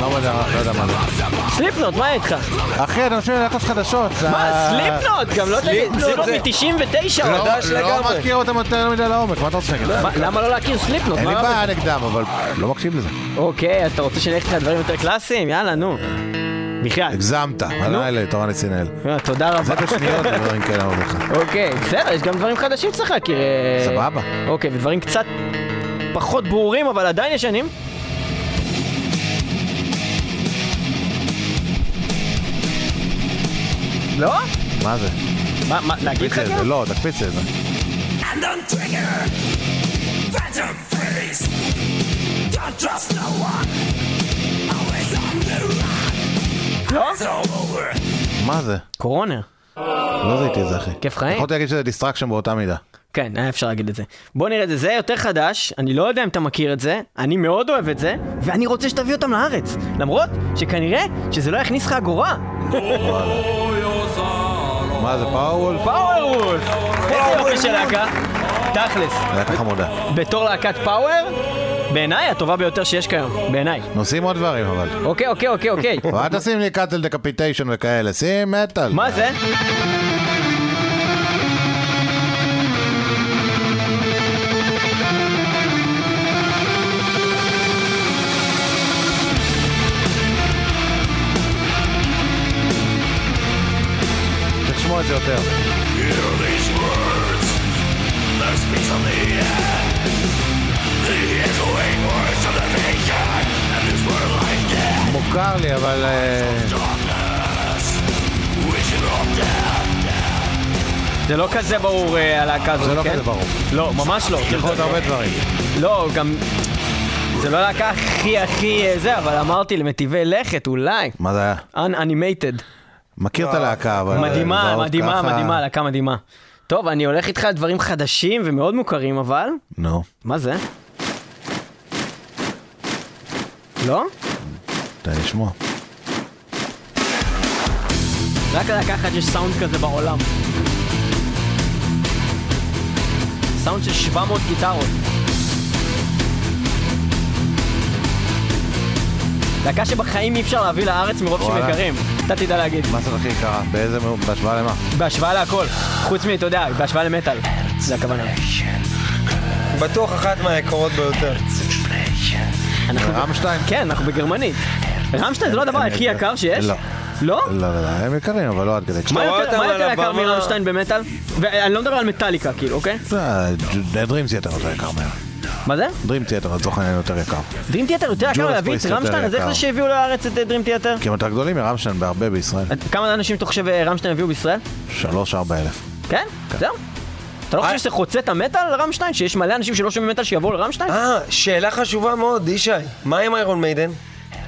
לא יודע, לא יודע מה זה. סליפנוט, מה איתך? אחי, אתה חושב להקות חדשות. מה, סליפנוט? גם לא תגיד, סליפנוט סליפנוט זה- מ-99. לא- חדש לא לגמרי. מכיר אותם יותר מדי לעומק, מה אתה רוצה להגיד? מה, למה לא להכיר סליפנוט? אין לי בעיה נגדם, אבל לא מקשיב לזה. אוקיי, אז אתה רוצה שנלך איתך לדברים יותר קלאסיים? יאללה, נו. בחייאת. הגזמת, הלאה לתורן נצינאל. אה, תודה רבה. זה בשניות ודברים כאלה אומר לך. אוקיי, בסדר, יש גם דברים חדשים שצריך להכיר. אה, סבבה. אוקיי, ודברים קצת פחות ברורים, אבל עדיין ישנים. לא? מה זה? מה, מה, להגיד לך תקפיץ את זה, כאילו? לא, תקפיץ את זה. לא? מה זה? Coroner. לא זיהיתי את זה, אחי. כיף חיים? יכולתי להגיד שזה Destruction באותה מידה. כן, היה אפשר להגיד את זה. בוא נראה את זה, זה יותר חדש, אני לא יודע אם אתה מכיר את זה, אני מאוד אוהב את זה, ואני רוצה שתביא אותם לארץ. למרות שכנראה שזה לא יכניס לך אגורה. מה זה, פאוול? Powerwolf! איזה יופי של להקה. תכלס. להקה חמודה. בתור להקת power, בעיניי הטובה ביותר שיש כיום. בעיניי. נוסעים עוד דברים אבל. אוקיי, אוקיי, אוקיי, אוקיי. ואל תשים לי קאטל דקפיטיישן וכאלה, שים מטאל. מה זה? Death. מוכר לי, אבל... אה. זה לא כזה ברור אה, הלהקה הזאת, זה לא כן? כזה ברור. לא, ממש לא. יכול להיות הרבה דברים. לא, גם... זה לא הלהקה הכי הכי אה, זה, אבל אמרתי למטיבי לכת, אולי. מה זה היה? Unanimated. מכיר את הלהקה, אבל... אה, מדהימה, מדהימה, מדהימה, להקה מדהימה. טוב, אני הולך איתך על דברים חדשים ומאוד מוכרים, אבל... נו, מה זה? לא? תן לי לשמוע. רק ללהקה אחת יש סאונד כזה בעולם. סאונד של 700 גיטרות. להקה שבחיים אי אפשר להביא לארץ מרוב שהם. יקרים. אתה תדע להגיד. מה זה הכי יקרה? באיזה... בהשוואה למה? בהשוואה להכל. חוץ מ... אתה יודע, בהשוואה למטאל. זה הכוונה. בטוח אחת מהיקרות ביותר. אנחנו... רמשטיין? כן, אנחנו בגרמנית. רמשטיין זה לא הדבר הכי. יקר שיש? לא. לא? לא, לא, לא, הם יקרים, אבל לא עד כדי. מה יותר- יקר מרמשטיין במטאל? ואני לא מדבר על מטאליקה, כאילו, אוקיי? דרים תיאטר יותר יקר מהם. מה זה? דרים תיאטר לצורך העניין יותר יקר. דרים תיאטר יותר יקר להביא את רמשטיין, אז איך. זה שהביאו לארץ את אה, דרים תיאטר? כי הם יותר גדולים מרמשטיין בהרבה בישראל. כמה אנשים אתה חושב אה, רמשטיין הביאו בישראל? שלוש, ארבע אלף. כן? זהו? אתה לא חושב שזה חוצה את המטאל לרמשטיין? שיש מלא אנשים שלא שומעים מטאל שיבואו לרמשטיין? אה, שאלה חשובה מאוד, ישי. מה עם Iron Maiden?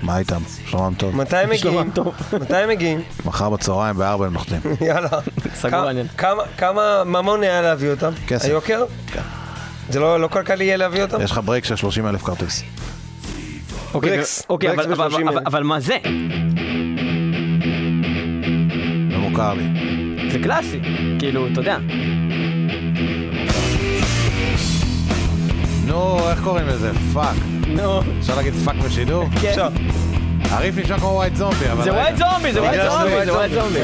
מה איתם? שלומם טוב. מתי הם מגיעים? מתי הם מגיעים? מחר בצהריים בארבע הם נוחתים. יאללה. סגור כמה- העניין. כמה- כמה ממון היה להביא אותם? כסף. היוקר? כן. זה לא לא כלכלי יהיה להביא אותם? יש לך break של 30 אלף כרטיס. אוקיי, ברקס. אוקיי, ברקס אבל- אבל- ב-30 אבל- אלף. אבל מה זה? לא מוכר לי. זה קלאסי. כאילו, אתה יודע. נו, איך קוראים לזה? Fuck. נו, אפשר להגיד fuck בשידור? כן. הריף נשמע כמו White Zombie, אבל... זה. White Zombie, זה White שזה Zombie, זה White white Zombie.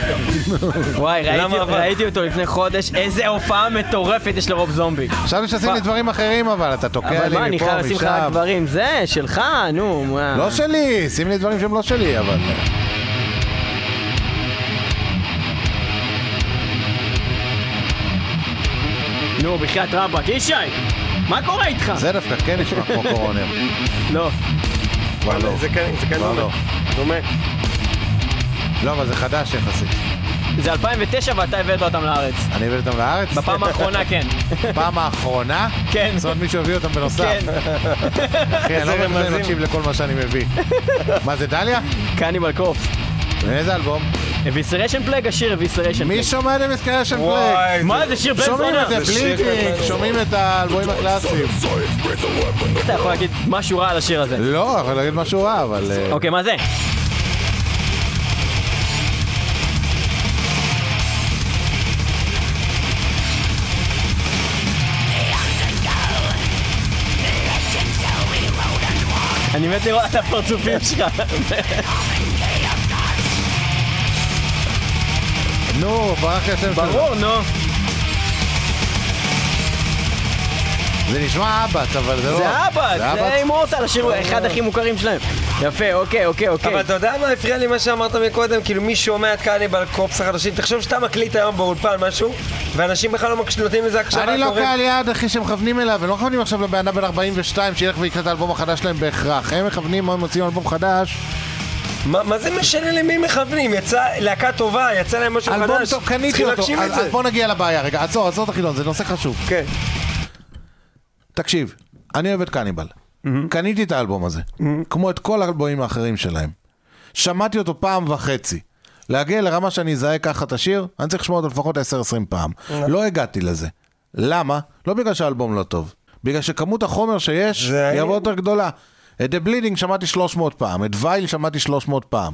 וואי, ראיתי- אבל? אותו לפני חודש, איזה הופעה מטורפת יש לרוב זומבי. חשבתי שתשים לי דברים אחרים, אבל אתה תוקע אבל לי מה, אני מפה, חייב לשים לך רק משם. דברים, זה, שלך, נו, מה. לא שלי, שים לי דברים שהם לא שלי, אבל... נו, בחייאת רבאק, ישי, מה קורה איתך? זה דווקא כן נשמע כמו קורונר. לא. כבר לא. זה כן, זה כן דומה. לא. דומה. לא, אבל זה חדש יחסית. זה 2009 ואתה הבאת אותם לארץ. אני הבאתי אותם לארץ? בפעם האחרונה כן. פעם האחרונה? כן. זאת אומרת מישהו הביא אותם בנוסף. כן, אחי, אני לא. מקשיב לכל מה שאני מביא. מה זה דליה? קניבל קופ. מאיזה אלבום? אביסריישן פלג, השיר אביסריישן מי פלג. שומע את פלייק? וואי, מה זה שיר בן שומעים זונה? את שיר בלינקינג, קטן. שומעים את האלבומים הקלאסיים. אתה יכול להגיד משהו רע על השיר הזה. לא, יכול להגיד משהו רע, אבל... אה, אוקיי, מה זה? אני מת לראות את הפרצופים שלך. נו, ברח לי השם שלו. ברור, נו. זה נשמע אבט, אבל זה לא... זה אבא, זה אבט? אימורטל, השיר אחד הכי מוכרים שלהם. יפה, אוקיי, אוקיי, אוקיי. אבל אתה יודע מה הפריע לי מה שאמרת מקודם? כאילו מי שומע את קניבל קופס החדשים, תחשוב שאתה מקליט היום באולפן משהו, ואנשים בכלל לא נותנים לזה הקשבה. אני לא קהל יעד, אחי, שמכוונים אליו, הם לא מכוונים עכשיו לבן אדם בן 42 שילך ויקרא את האלבום החדש שלהם בהכרח. הם מכוונים, הם מוציאים אלבום חדש. מה מה זה משנה למי מכוונים? יצא להקה טובה, יצא להם משהו חדש. אלבום טוב, קניתי אותו. אז. אז בוא נגיע לבעיה, רגע, עצור, עצור את החידון, זה נושא חשוב. כן. תקשיב, אני אוהב את קניבל. קניתי את האלבום הזה, כמו את כל האלבומים האחרים שלהם. שמעתי אותו פעם וחצי. להגיע לרמה שאני אזהה ככה את השיר, אני צריך לשמוע אותו לפחות 10-20 פעם. לא הגעתי לזה. למה? לא בגלל שהאלבום לא טוב. בגלל שכמות החומר שיש זה- היא הרבה יותר גדולה. את The Bleeding שמעתי 300 פעם, את וייל שמעתי 300 פעם.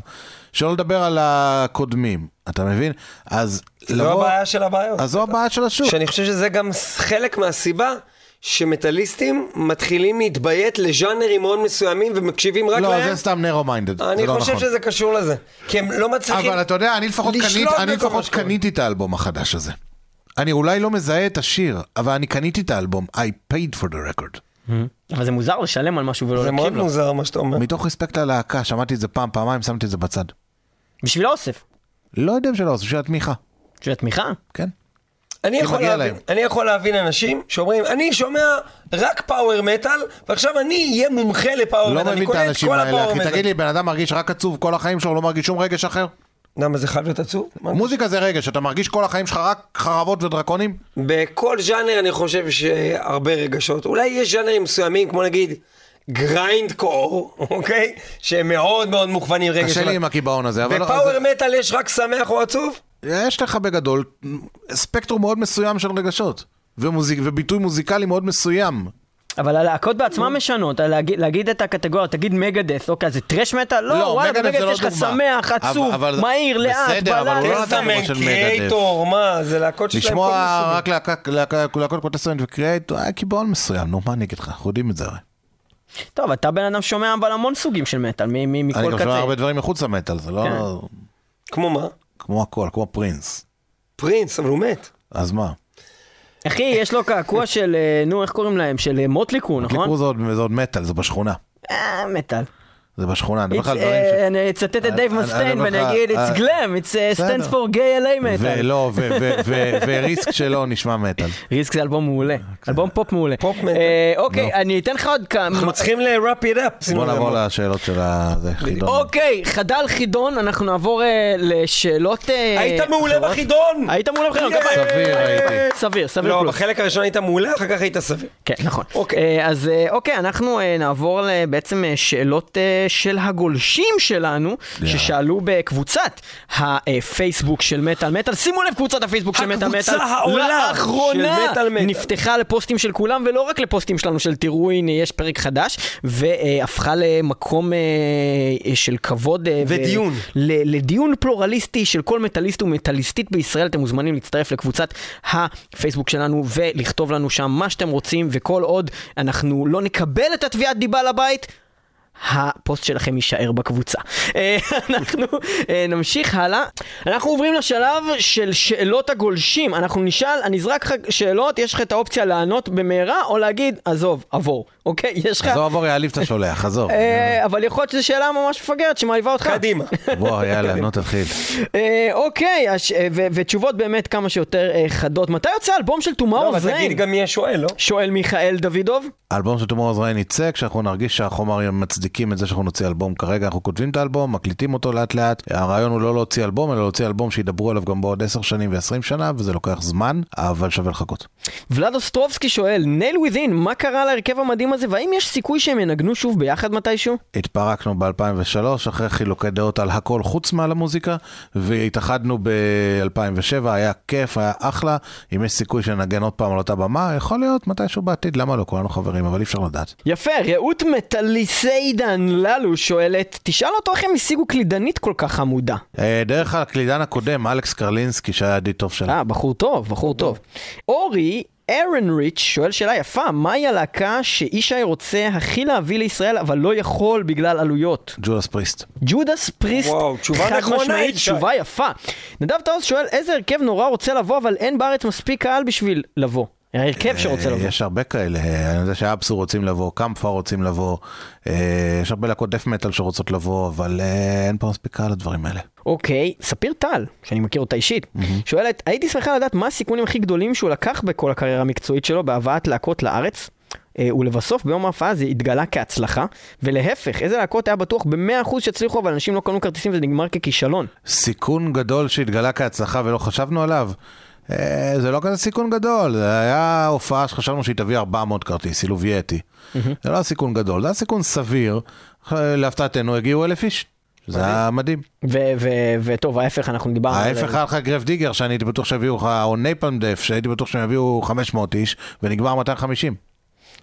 שלא לדבר על הקודמים, אתה מבין? אז זו הבעיה של הבעיות. אז זו הבעיה של השוק. שאני חושב שזה גם חלק מהסיבה שמטאליסטים מתחילים להתביית לז'אנרים מאוד מסוימים ומקשיבים רק לא, להם. זה סתם נרו מיינדד. אני חושב שזה קשור לזה. כי הם לא מצליחים... אבל אתה יודע, אני לפחות, קנית, אני לפחות. קניתי את האלבום החדש הזה. אני אולי לא מזהה את השיר, אבל אני קניתי את האלבום. I paid for the record. אבל זה מוזר לשלם על משהו ולא זה מאוד להקשיב לו. מוזר מה שאתה אומר. מתוך רספקט ללהקה, שמעתי את זה פעם, פעמיים, שמתי את זה בצד. בשביל האוסף. לא יודע שלא, זה בשביל התמיכה. בשביל התמיכה. כן. אני יכול, להבין. אני יכול להבין אנשים שאומרים, אני שומע רק פאוור מטאל, ועכשיו אני אהיה מומחה לפאוור לא מטאל, אני מבין את קונה את כל האלה, הפאוור. מטאל. תגיד לי, בן אדם מרגיש רק עצוב כל החיים שלו, לא מרגיש שום רגש אחר? למה זה חייב להיות עצוב? מוזיקה זה רגש, אתה מרגיש כל החיים שלך רק חרבות ודרקונים? בכל ז'אנר אני חושב שהרבה רגשות. אולי יש ז'אנרים מסוימים, כמו נגיד grindcore, אוקיי? שהם מאוד מאוד מוכוונים רגש. קשה לי עם הקיבעון הזה, אבל... ב power מטאל יש רק שמח או עצוב? יש לך בגדול ספקטרום מאוד מסוים של רגשות. ומוזיק, וביטוי מוזיקלי מאוד מסוים. אבל הלהקות בעצמן משנות, על להגיד- להגיד את הקטגוריה, תגיד Megadeth, אוקיי, זה thrash metal? לא, וואלה, Megadeth, ב Megadeth לא יש לך. שמח, אבל- עצוב, אבל- מהיר, לאט, בסדר, אבל הוא לא בלט. נתן דוגמה של Kreator, מה? זה להקות שיש להם כל לשמוע רק להקות כמו Testament ו Kreator, היה קיבעון מסוים, נו, מה אני אגיד לך, אנחנו יודעים את זה הרי. טוב, אתה בן אדם שומע אבל המון סוגים של מטאל, מ- מ- אני מכל גם שומע קצה. הרבה דברים מחוץ למטאל, זה לא... כן. כמו מה? כמו הכל, כמו פרינס. פרינס, אבל הוא מת. אז מה? אחי, יש לו קעקוע של, אה, נו, איך קוראים להם? של אה, Mötley Crüe, נכון? זה עוד זה עוד מטאל, זה בשכונה. אה, מטאל. זה בשכונה, אני אומר לך על דברים אה, ש... אני אצטט את דייב אני- אני מאסטיין ואני אגיד, אה, it's glam, it's stands for gay LA metal. ולא, ו Risk שלו נשמע מטאל. Risk זה אלבום מעולה, אלבום פופ מעולה. פופ מטאל. אה, אוקיי. אני אתן לך עוד כמה... אנחנו צריכים ל-wrap it up. בוא נעבור. לשאלות של החידון. אוקיי, חדל חידון, אנחנו נעבור אה, לשאלות... אה, היית מעולה. בחידון! היית מעולה בחידון. סביר הייתי. סביר, סביר לא. בחלק הראשון היית מעולה, אחר כך היית סביר. כן, נכון. אוקיי. אה, אז אה, אוקיי, אנחנו אה, נעבור בעצם אה, שאלות אה, של הגולשים שלנו, ששאלו בקבוצת הפייסבוק של מטאל מטאל. שימו לב, קבוצת הפייסבוק של מטאל מטאל. הקבוצה העולה לאחרונה של מטאל מטאל. נפתחה לפוסטים של כולם, ולא רק לפוסטים שלנו של תראו, הנה, יש פרק חדש, והפכה למקום אה, של כבוד. אה, ו- ודיון. ל- לדיון פלורליסטי של כל מטאליסט ומטאליסטית בישראל. אתם מוזמנים להצטרף לקבוצת הפייסבוק שלנו ולכתוב לנו שם מה שאתם רוצים, וכל עוד אנחנו לא נקבל את התביעת דיבה לבית, הפוסט שלכם יישאר בקבוצה. אה, אנחנו אה, נמשיך הלאה. אנחנו עוברים לשלב של שאלות הגולשים. אנחנו נשאל, אני אזרק לך שאלות, יש לך את האופציה לענות במהרה, או להגיד, עזוב, עבור. אוקיי? יש לך... עזוב, עבור, יעליב את השולח, עזוב. אה, אבל יכול להיות שזו שאלה ממש מפגרת שמעליבה אותך. קדימה. בוא, יאללה, נו תתחיל. אה, אוקיי, אה, ו- ותשובות באמת כמה שיותר חדות. מתי יוצא האלבום של לא, טומאור אבל זיין? תגיד גם מי השואל, לא? שואל מיכאל דוידוב. האלבום של תומור עזריין יצא כשאנחנו נרגיש שהחומרים מצדיקים את זה שאנחנו נוציא אלבום. כרגע אנחנו כותבים את האלבום, מקליטים אותו לאט לאט. הרעיון הוא לא להוציא אלבום, אלא להוציא אלבום שידברו עליו גם בעוד 10 שנים ו-20 שנה, וזה לוקח זמן, אבל שווה לחכות. אוסטרובסקי שואל, Nail Within, מה קרה להרכב המדהים הזה, והאם יש סיכוי שהם ינגנו שוב ביחד מתישהו? התפרקנו ב-2003 אחרי חילוקי דעות על הכל חוץ מעל המוזיקה, והתאחדנו ב-2007, היה כיף, היה אחלה. אם יש סיכוי שנגן עוד פעם על אותה במה, יכול להיות מתישהו בעתיד, למה לא? כולנו חברים, אבל אי אפשר לדעת. יפה, רעות מטליסיידן ללו שואלת, תשאל אותו איך הם השיגו קלידנית כל כך חמודה. אה, דרך הקלידן הקודם, אלכס קרלינסקי, שהיה ידיד טוב שלה. אה, בחור טוב, בחור טוב. אורי ארן ריץ' שואל שאלה יפה, מהי הלהקה שישי רוצה הכי להביא לישראל אבל לא יכול בגלל עלויות? Judas Priest. Judas Priest, וואו, תשובה חד נכונה, משמעית. תשובה יפה. נדב טאוס שואל איזה הרכב נורא רוצה לבוא אבל אין בארץ מספיק קהל בשביל לבוא. ההרכב שרוצה לבוא. יש הרבה כאלה, אה, אני יודע ש Absu רוצים לבוא, Kampfar רוצים לבוא, אה, יש הרבה להקות death metal שרוצות לבוא, אבל אה, אין פה מספיק קהל לדברים האלה. אוקיי, ספיר טל, שאני מכיר אותה אישית, שואלת, הייתי שמחה לדעת מה הסיכונים הכי גדולים שהוא לקח בכל הקריירה המקצועית שלו בהבאת להקות לארץ, ולבסוף ביום ההופעה זה התגלה כהצלחה, ולהפך, איזה להקות היה בטוח ב-100% שהצליחו, אבל אנשים לא קנו כרטיסים וזה נגמר ככישלון. סיכון גדול שהתגלה כהצלחה ולא חשבנו עליו. אה, זה לא כזה סיכון גדול, זה היה הופעה שחשבנו שהיא תביא 400 כרטיס, סילובייטי. זה לא היה סיכון גדול, זה היה סיכון סביר. להפתעתנו הגיעו אלף איש. זה היה מדהים. וטוב, ההפך, אנחנו דיברנו על... ההפך היה לך Grave Digger, שאני הייתי בטוח שיביאו לך, או Napalm Death, שהייתי בטוח שהם יביאו 500 איש, ונגמר 250.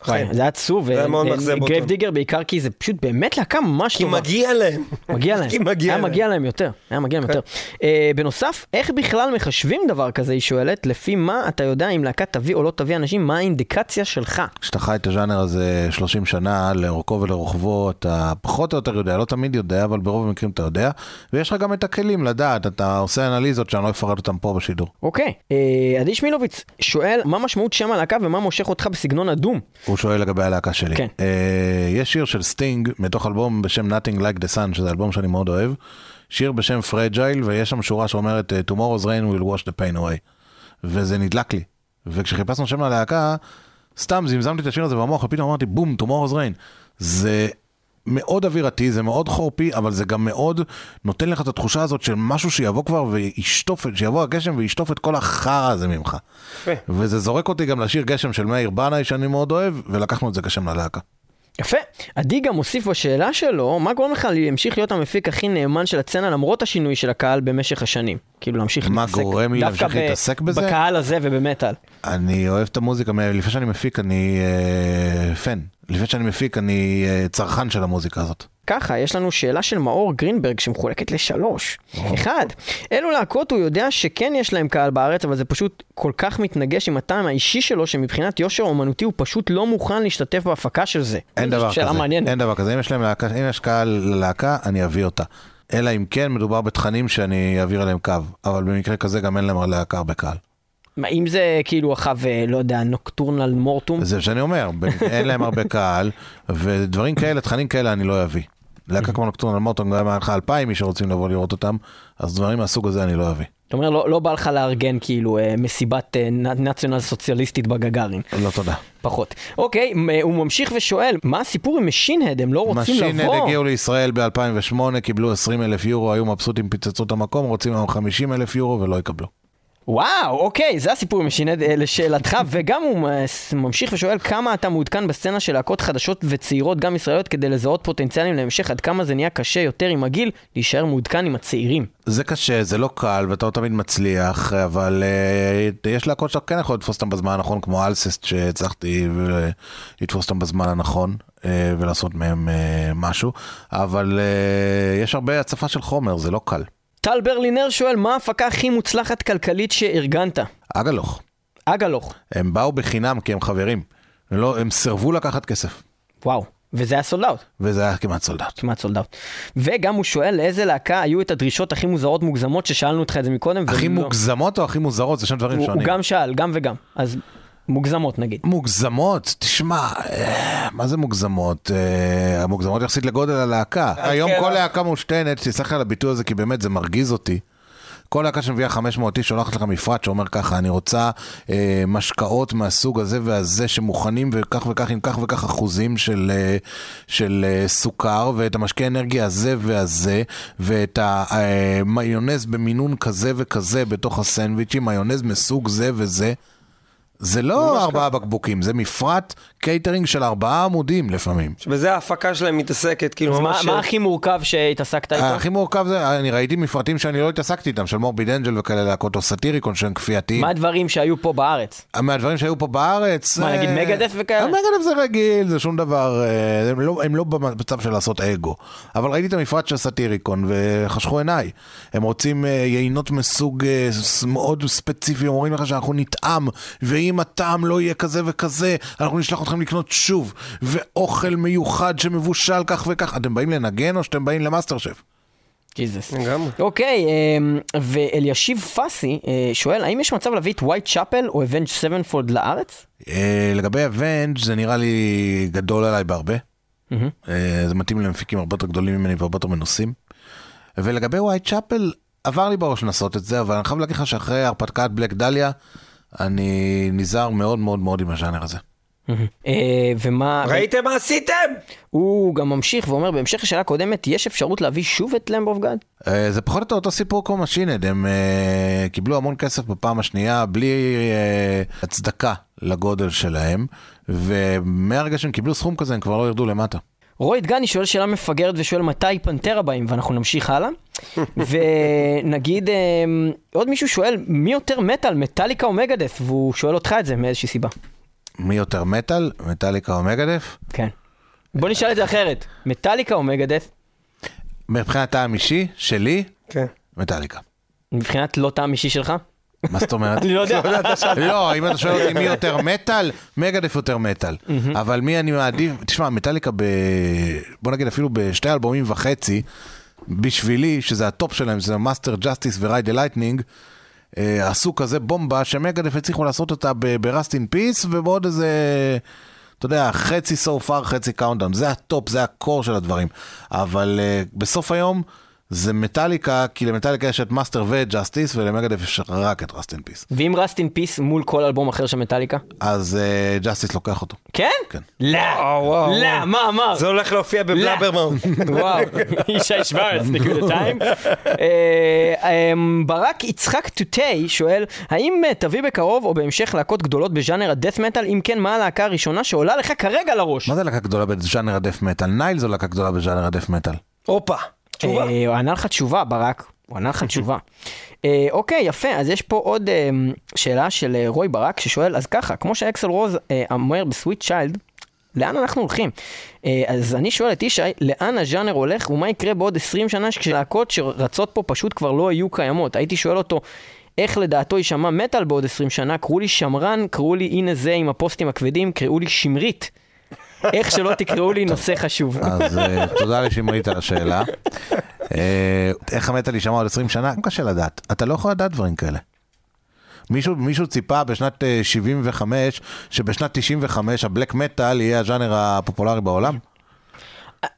וואי, זה היה עצוב, זה היה מאוד מאכזב ו Grave אותם. Digger בעיקר כי זה פשוט באמת להקה ממש כי טובה. מגיע להם. מגיע להם. כי מגיע היה להם. מגיע להם יותר. היה מגיע להם יותר. אה, בנוסף, איך בכלל מחשבים דבר כזה, היא שואלת, לפי מה אתה יודע אם להקה תביא או לא תביא אנשים, מה האינדיקציה שלך? כשאתה חי את הז'אנר הזה 30 שנה, לאורכו ולרוחבו, אתה פחות או יותר יודע, לא תמיד יודע, אבל ברוב המקרים אתה יודע, ויש לך גם את הכלים לדעת, אתה עושה אנליזות שאני לא אפרט אותן פה בשידור. אוקיי. אה, עדי שמילוביץ שואל, מה משמעות שם הלהקה ומה מושך אותך בסגנון ה doom? הוא שואל לגבי הלהקה שלי. כן. אה, יש שיר של סטינג, מתוך אלבום בשם Nothing Like the Sun, שזה אלבום שאני מאוד אוהב, שיר בשם Fragile, ויש שם שורה שאומרת אה, Tomorrow's rain will wash the pain away. וזה נדלק לי. וכשחיפשנו שם ללהקה, סתם זמזמתי את השיר הזה במוח, ופתאום אמרתי, בום, Tomorrow's rain. זה מאוד אווירתי, זה מאוד חורפי, אבל זה גם מאוד נותן לך את התחושה הזאת של משהו שיבוא כבר וישטוף, שיבוא הגשם וישטוף את כל החרא הזה ממך. וזה זורק אותי גם לשיר גשם של מאיר בנאי שאני מאוד אוהב, ולקחנו את זה גשם ללהקה. יפה. עדי גם מוסיף בשאלה שלו, מה גורם לך להמשיך להיות המפיק הכי נאמן של הצצנה למרות השינוי של הקהל במשך השנים? כאילו להמשיך מה להתעסק גורם לי דווקא להמשיך ב- להתעסק בזה? בקהל הזה ובמטאל. אני אוהב את המוזיקה, לפני שאני מפיק אני אה, פן. לפני שאני מפיק אני אה, צרכן של המוזיקה הזאת. ככה, יש לנו שאלה של מאור גרינברג שמחולקת לשלוש. אחד, אילו להקות הוא יודע שכן יש להם קהל בארץ, אבל זה פשוט כל כך מתנגש עם הטעם האישי שלו, שמבחינת יושר אומנותי הוא פשוט לא מוכן להשתתף בהפקה של זה. אין דבר כזה. מעניינת. אין דבר כזה. אם יש להקה, אם יש קהל ללהקה, אני אביא אותה. אלא אם כן מדובר בתכנים שאני אעביר עליהם קו. אבל במקרה כזה גם אין להם להקה הרבה קהל. אם זה כאילו אחאב, אה, לא יודע, נוקטורנל מורטום? זה מה שאני אומר, אין להם הרבה קהל, ודברים כאלה, תכנים כאלה אני לא אביא. להקה כמו נוקטורנל מוטון, גם אם היה לך אלפיים איש שרוצים לבוא לראות אותם, אז דברים מהסוג הזה אני לא אביא. אתה אומר, לא, לא בא לך לארגן כאילו אה, מסיבת אה, נציונל סוציאליסטית בגגארין. לא תודה. פחות. אוקיי, הוא ממשיך ושואל, מה הסיפור עם Machine Head? הם לא רוצים לבוא? הגיעו לישראל ב-2008, קיבלו 20 אלף יורו, היו מבסוטים, פיצצו את המקום, רוצים היום 50 אלף יורו ולא יקבלו. וואו, אוקיי, זה הסיפור Machine Head אה, לשאלתך, וגם הוא מס- ממשיך ושואל כמה אתה מעודכן בסצנה של להקות חדשות וצעירות, גם ישראליות, כדי לזהות פוטנציאלים להמשך, עד כמה זה נהיה קשה יותר עם הגיל, להישאר מעודכן עם הצעירים. זה קשה, זה לא קל, ואתה לא תמיד מצליח, אבל אה, יש להקות שאתה כן יכול לתפוס אותם בזמן הנכון, כמו Alcest שהצלחתי לתפוס אותם בזמן הנכון ולעשות מהם משהו, אבל יש הרבה הצפה של חומר, זה לא קל. טל ברלינר שואל, מה ההפקה הכי מוצלחת כלכלית שארגנת? Agalloch, Agalloch. הם באו בחינם כי הם חברים, הם, לא, הם סירבו לקחת כסף, וואו, וזה היה sold out. וזה היה כמעט sold out. כמעט sold out. וגם הוא שואל לאיזה להקה היו את הדרישות הכי מוזרות מוגזמות ששאלנו אותך את זה מקודם. הכי מוגזמות או הכי מוזרות? זה שני דברים הוא, הוא שונים. גם שאל, גם וגם. אז מוגזמות נגיד. מוגזמות, תשמע, אה, מה זה מוגזמות? אה, המוגזמות יחסית לגודל הלהקה. היום כל להקה מושתנת, תסלח לי על הביטוי הזה כי באמת זה מרגיז אותי. כל להקה שמביאה 500 איש שולחת לך מפרט שאומר ככה, אני רוצה אה, משקאות מהסוג הזה והזה שמוכנים וכך וכך עם כך וכך אחוזים של, אה, של אה, סוכר ואת המשקה אנרגיה הזה והזה ואת המיונז במינון כזה וכזה בתוך הסנדוויצ'ים, מיונז מסוג זה וזה. זה לא ארבעה בקבוקים, זה מפרט קייטרינג של ארבעה עמודים לפעמים. שבזה ההפקה שלהם מתעסקת, כאילו מה, ממש... מה הכי מורכב שהתעסקת איתו? הכי מורכב זה, אני ראיתי מפרטים שאני לא התעסקתי איתם, של Morbid Angel וכאלה להקות, או Satyricon שהם כפייתיים. מה הדברים שהיו פה בארץ? מהדברים שהיו פה בארץ... מה, אה, נגיד Megadeth וכאלה? Megadeth זה רגיל, זה שום דבר, אה, הם לא, הם לא במצב של לעשות אגו. אבל ראיתי את המפרט של Satyricon וחשכו עיניי. הם רוצים אה, יינות מסוג אה, מאוד ספציפי, אומרים לך שאנחנו נטעם, ואם אם הטעם לא יהיה כזה וכזה, אנחנו נשלח אתכם לקנות שוב, ואוכל מיוחד שמבושל כך וכך. אתם באים לנגן או שאתם באים למאסטר שף? ג'יזוס. לגמרי. אוקיי, אמ, ואלישיב פאסי אה, שואל, האם יש מצב להביא את Whitechapel או Avenged Sevenfold לארץ? אה, לגבי Avenged זה נראה לי גדול עליי בהרבה. מהמם. אה, זה מתאים למפיקים הרבה יותר גדולים ממני והרבה יותר מנוסים. ולגבי Whitechapel, עבר לי בראש לנסות את זה, אבל אני חייב להגיד לך שאחרי הרפתקת Black Dahlia, אני נזהר מאוד מאוד מאוד עם הז'אנר הזה. אה, ומה... ראיתם מה עשיתם? הוא גם ממשיך ואומר, בהמשך לשאלה הקודמת, יש אפשרות להביא שוב את Lamb of God? אה, זה פחות או יותר אותו סיפור כמו Machine Head, הם אה, קיבלו המון כסף בפעם השנייה בלי הצדקה לגודל שלהם, ומהרגע שהם קיבלו סכום כזה הם כבר לא ירדו למטה. רוי דגני שואל שאלה מפגרת ושואל מתי פנטרה באים, ואנחנו נמשיך הלאה. ונגיד, אה, עוד מישהו שואל, מי יותר מטאל, מטאליקה או מגדף? והוא שואל אותך את זה מאיזושהי סיבה. מי יותר מטאל, מטאליקה או מגדף? כן. בוא נשאל את זה אחרת, מטאליקה או מגדף? מבחינת טעם אישי, שלי, כן. מטאליקה. מבחינת לא טעם אישי שלך? מה זאת אומרת? אני לא יודע. לא, אם אתה שואל אותי מי יותר מטאל, Megadeth יותר מטאל. אבל מי אני מעדיף, תשמע, מטאליקה ב... בוא נגיד אפילו בשתי אלבומים וחצי, בשבילי, שזה הטופ שלהם, זה Master, Justice ו Ride the Lightning, עשו כזה בומבה ש Megadeth הצליחו לעשות אותה ב-Rust in Peace ובעוד איזה... אתה יודע, חצי so far, חצי countdown, זה הטופ, זה ה core של הדברים. אבל אה, בסוף היום זה מטאליקה, כי למטאליקה יש את Master ו Justice, ול Megadeth יש רק את Rust in Peace. ואם Rust in Peace מול כל אלבום אחר של מטאליקה? אז Justice לוקח אותו. כן? כן. לא, לא. מה אמר? זה הולך להופיע ב Blabbermouth. וואו, ישי שוורץ, נקודתיים. אה, אמ, ברק יצחק טוטי שואל, האם אה, תביא בקרוב או בהמשך להקות גדולות בז'אנר ה death metal? אם כן, מה הלהקה הראשונה שעולה לך כרגע לראש? מה זה להקה גדולה בז'אנר ה death metal? נייל זו להקה גדולה בז'אנר ה death metal. הופה, תשובה. אה, הוא ענה לך תשובה, ברק. הוא ענה לך תשובה. אה, אוקיי, יפה, אז יש פה עוד אה, שאלה של אה, רוי ברק ששואל, אז ככה, כמו שאקסל רוז אה, אומר בסוויט צ'יילד, לאן אנחנו הולכים? אה, אז אני שואל את ישי, לאן הז'אנר הולך ומה יקרה בעוד 20 שנה כשלהקות שרצות פה פשוט כבר לא יהיו קיימות? הייתי שואל אותו, איך לדעתו יישמע מטאל בעוד 20 שנה? קראו לי שמרן, קראו לי הנה זה עם הפוסטים הכבדים, קראו לי שמרית. איך שלא תקראו לי נושא חשוב. אז אה, תודה לשמרית על השאלה. אה, איך המטאל יישמע עוד 20 שנה? קשה לדעת. אתה לא יכול לדעת דברים כאלה. מישהו, מישהו ציפה בשנת אה, 75, שבשנת 95 הבלק מטאל יהיה הז'אנר הפופולרי בעולם?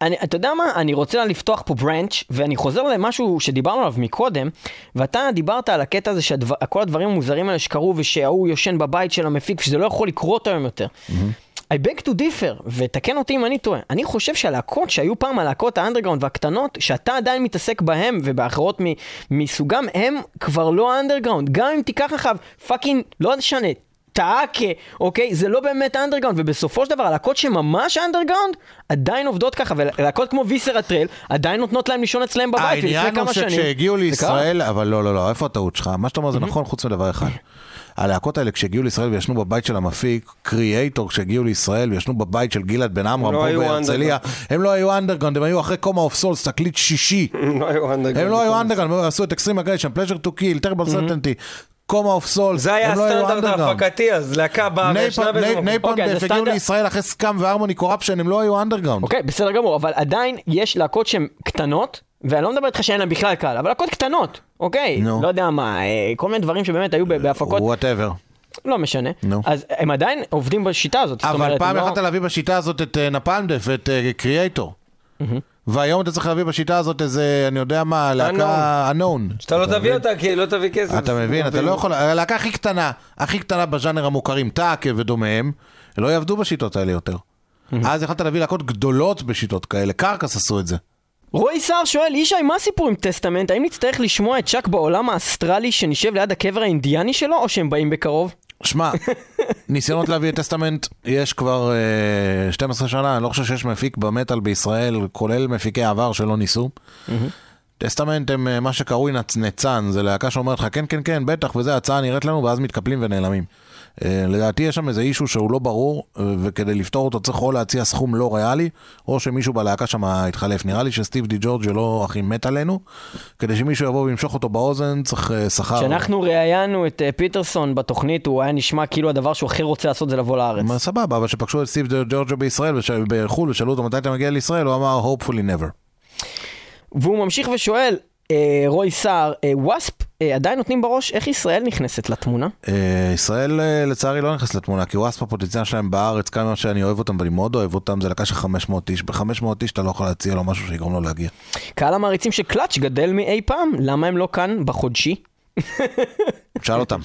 אני, אתה יודע מה? אני רוצה לפתוח פה ברנץ', ואני חוזר למשהו שדיברנו עליו מקודם, ואתה דיברת על הקטע הזה שכל הדברים המוזרים האלה שקרו, ושההוא יושן בבית של המפיק, שזה לא יכול לקרות היום יותר. I beg to differ, ותקן אותי אם אני טועה, אני חושב שהלהקות שהיו פעם הלהקות האנדרגראונד והקטנות, שאתה עדיין מתעסק בהם ובאחרות מ- מסוגם, הם כבר לא האנדרגראונד. גם אם תיקח לך fucking, לא משנה, טאקה, אוקיי? זה לא באמת אנדרגראונד, ובסופו של דבר הלהקות שממש אנדרגראונד, עדיין עובדות ככה, ולהקות כמו ויסר הטרל, עדיין נותנות להם לישון אצלם בבית, העניין הוא כמה שנים... שכשהגיעו זה קרה. לישראל, אבל לא, לא, לא, איפה הטעות שלך? מה שאתה אומר זה נכון חוץ מדבר אחד. הלהקות האלה כשהגיעו לישראל וישנו בבית של המפיק, קריאייטור כשהגיעו לישראל וישנו בבית של גלעד בן עמרם לא פה בהרצליה, הם לא היו אנדרגראונד, הם היו אחרי Coma of Souls, תקליט שישי. לא היו אנדרגראונד. הם לא היו אנדרגראונד, הם עשו את Extreme Aggression, Pleasure to Kill, Terrible Certainty, Coma of Souls, זה היה הם לא היו הסטנדרט אנדרגראונד. ההפקתי, אז להקה באה וישנה בזה. אוקיי, Napalm Death אז הגיעו לישראל אחרי Scum ו Harmony Corruption, הם לא היו אנדרגראונד. אוקיי, בסדר גמור, אבל עדיין יש להקות שהן קטנות, ואני לא מדבר איתך שאין להן בכלל קהל, אבל להקות קטנות, אוקיי? נו. לא יודע מה, אה, כל מיני דברים שבאמת היו בהפקות, whatever. לא משנה. נו. אז הם עדיין עובדים בשיטה הזאת. זאת אבל אומרת, פעם הם לא- יכולת להביא בשיטה הזאת את אה, Napalm Death ואת קריאייטור. והיום אתה צריך להביא בשיטה הזאת איזה, אני יודע מה, להקה unknown. שאתה לא תביא אותה כי לא תביא כסף. אתה מבין, אתה לא יכול, הלהקה הכי קטנה, הכי קטנה בז'אנר המוכרים, טאקה ודומיהם, לא יעבדו בשיטות האלה יותר. אז יכולת להביא להקות גדולות בשיטות כאלה, קרקס עשו את זה. רועי סער שואל, ישי, מה הסיפור עם טסטמנט? האם נצטרך לשמוע את צ'אק בעולם האסטרלי שנשב ליד הקבר האינדיאני שלו, או שהם באים בקרוב? שמע, ניסיונות להביא את טסטמנט יש כבר אה, 12 שנה, אני לא חושב שיש מפיק במטאל בישראל, כולל מפיקי העבר שלא ניסו. טסטמנט הם אה, מה שקרוי נצנצן, זה להקה שאומרת לך כן כן כן בטח וזה ההצעה נראית לנו ואז מתקפלים ונעלמים. אה, לדעתי יש שם איזה אישו שהוא לא ברור, אה, וכדי לפתור אותו צריך או להציע סכום לא ריאלי, או שמישהו בלהקה שם יתחלף. נראה לי שסטיב די ג'ורג'יו לא הכי מת עלינו, כדי שמישהו יבוא וימשוך אותו באוזן צריך אה, שכר. כשאנחנו ראיינו את פיטרסון בתוכנית, הוא היה נשמע כאילו הדבר שהוא הכי רוצה לעשות זה לבוא לארץ. מה, סבבה, אבל כשפגשו את סטיב די ג'ורג'ה בישראל, בחו"ל, ושאלו אותו מתי אתה מגיע לישראל, הוא אמר hopefully never. והוא ממשיך ושואל, רוי סער, אה, וואספ אה, עדיין נותנים בראש, איך ישראל נכנסת לתמונה? אה, ישראל אה, לצערי לא נכנס לתמונה, כי וואספ הפוטנציאל שלהם בארץ, כמה שאני אוהב אותם ואני מאוד אוהב אותם, זה לקה של 500 איש. ב-500 איש אתה לא יכול להציע לו משהו שיגרום לו להגיע. קהל המעריצים של קלאץ' גדל מאי פעם, למה הם לא כאן בחודשי? שאל אותם.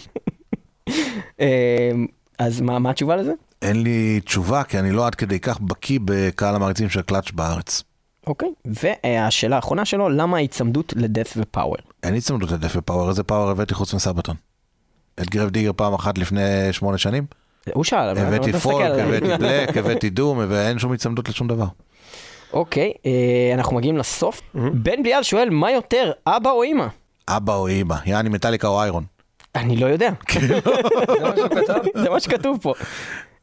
אה, אז מה, מה התשובה לזה? אין לי תשובה, כי אני לא עד כדי כך בקיא בקהל המעריצים של קלאץ' בארץ. אוקיי, והשאלה האחרונה שלו, למה ההיצמדות ל death ו power? אין לי צמדות ל death ו power, איזה power הבאתי חוץ מסבטון? את גרייב דיגר פעם אחת לפני שמונה שנים? הוא שאל, אבל הבאתי folk. הבאתי black, הבאתי doom, ואין שום הצמדות לשום דבר. אוקיי, אה, אנחנו מגיעים לסוף. בן בליעל שואל, מה יותר, אבא או אימא? אבא או אימא, יעני מטאליקה או איירון. אני לא יודע. זה מה שהוא כתב? זה מה שכתוב פה.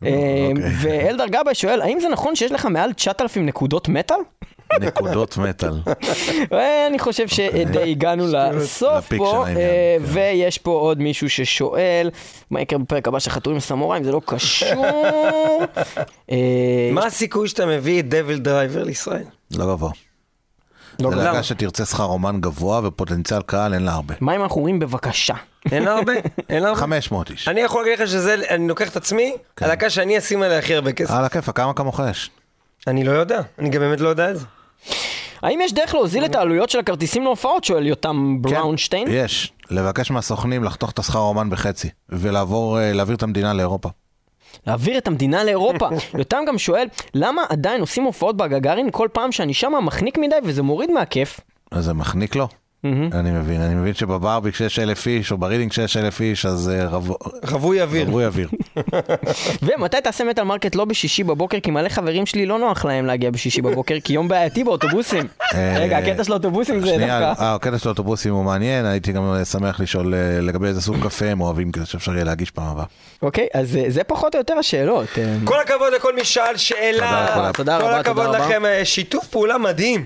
אה, אוקיי. ואלדר גבאי שואל, האם זה נכון שיש לך מעל 9,000 נקודות מטאל? נקודות מטאל. אני חושב שדי הגענו לסוף פה, אה, כן. ויש פה עוד מישהו ששואל, מה יקרה בפרק הבא של חתולים סמוראים, זה לא קשור. אה, מה הסיכוי שאתה מביא את DevilDriver לישראל? לא גבוה. לא זה. להקה שתרצה שכר אומן גבוה ופוטנציאל קהל אין לה הרבה. מה אם אנחנו אומרים בבקשה? אין לה הרבה? אין לה הרבה? 500 איש. אני יכול להגיד לך שזה, אני לוקח את עצמי, הלהקה שאני אשים עליה הכי הרבה כסף. על הכיפה, כמה כמוך יש? אני לא יודע, אני גם באמת לא יודע את זה. האם יש דרך להוזיל את העלויות של הכרטיסים להופעות? שואל יותם בראונשטיין. כן, יש. לבקש מהסוכנים לחתוך את השכר האומן בחצי, ולעבור, אה, להעביר את המדינה לאירופה. להעביר את המדינה לאירופה. יותם גם שואל, למה עדיין עושים הופעות בגגארין כל פעם שאני שמה מחניק מדי וזה מוריד מהכיף? אז זה מחניק לו? אני מבין, אני מבין שבברבי כשיש אלף איש, או ברידינג כשיש אלף איש, אז אה, רבו- רווי אוויר. רווי אוויר. ומתי תעשה מטאל מרקט לא בשישי בבוקר? כי מלא חברים שלי לא נוח להם להגיע בשישי בבוקר, כי יום בעייתי באוטובוסים. אה, רגע, הקטע של האוטובוסים זה שנייה, דווקא... אה, הקטע של האוטובוסים הוא מעניין, הייתי גם שמח לשאול לגבי איזה סוג קפה הם אוהבים, כדי שאפשר יהיה להגיש פעם הבאה. אוקיי, אז אה, זה פחות או יותר השאלות. אה, כל הכבוד לכל מי שאל תודה שאלה. תודה כל רבה, הכבוד תודה רבה. לכם, אה, שיתוף פעולה מדהים.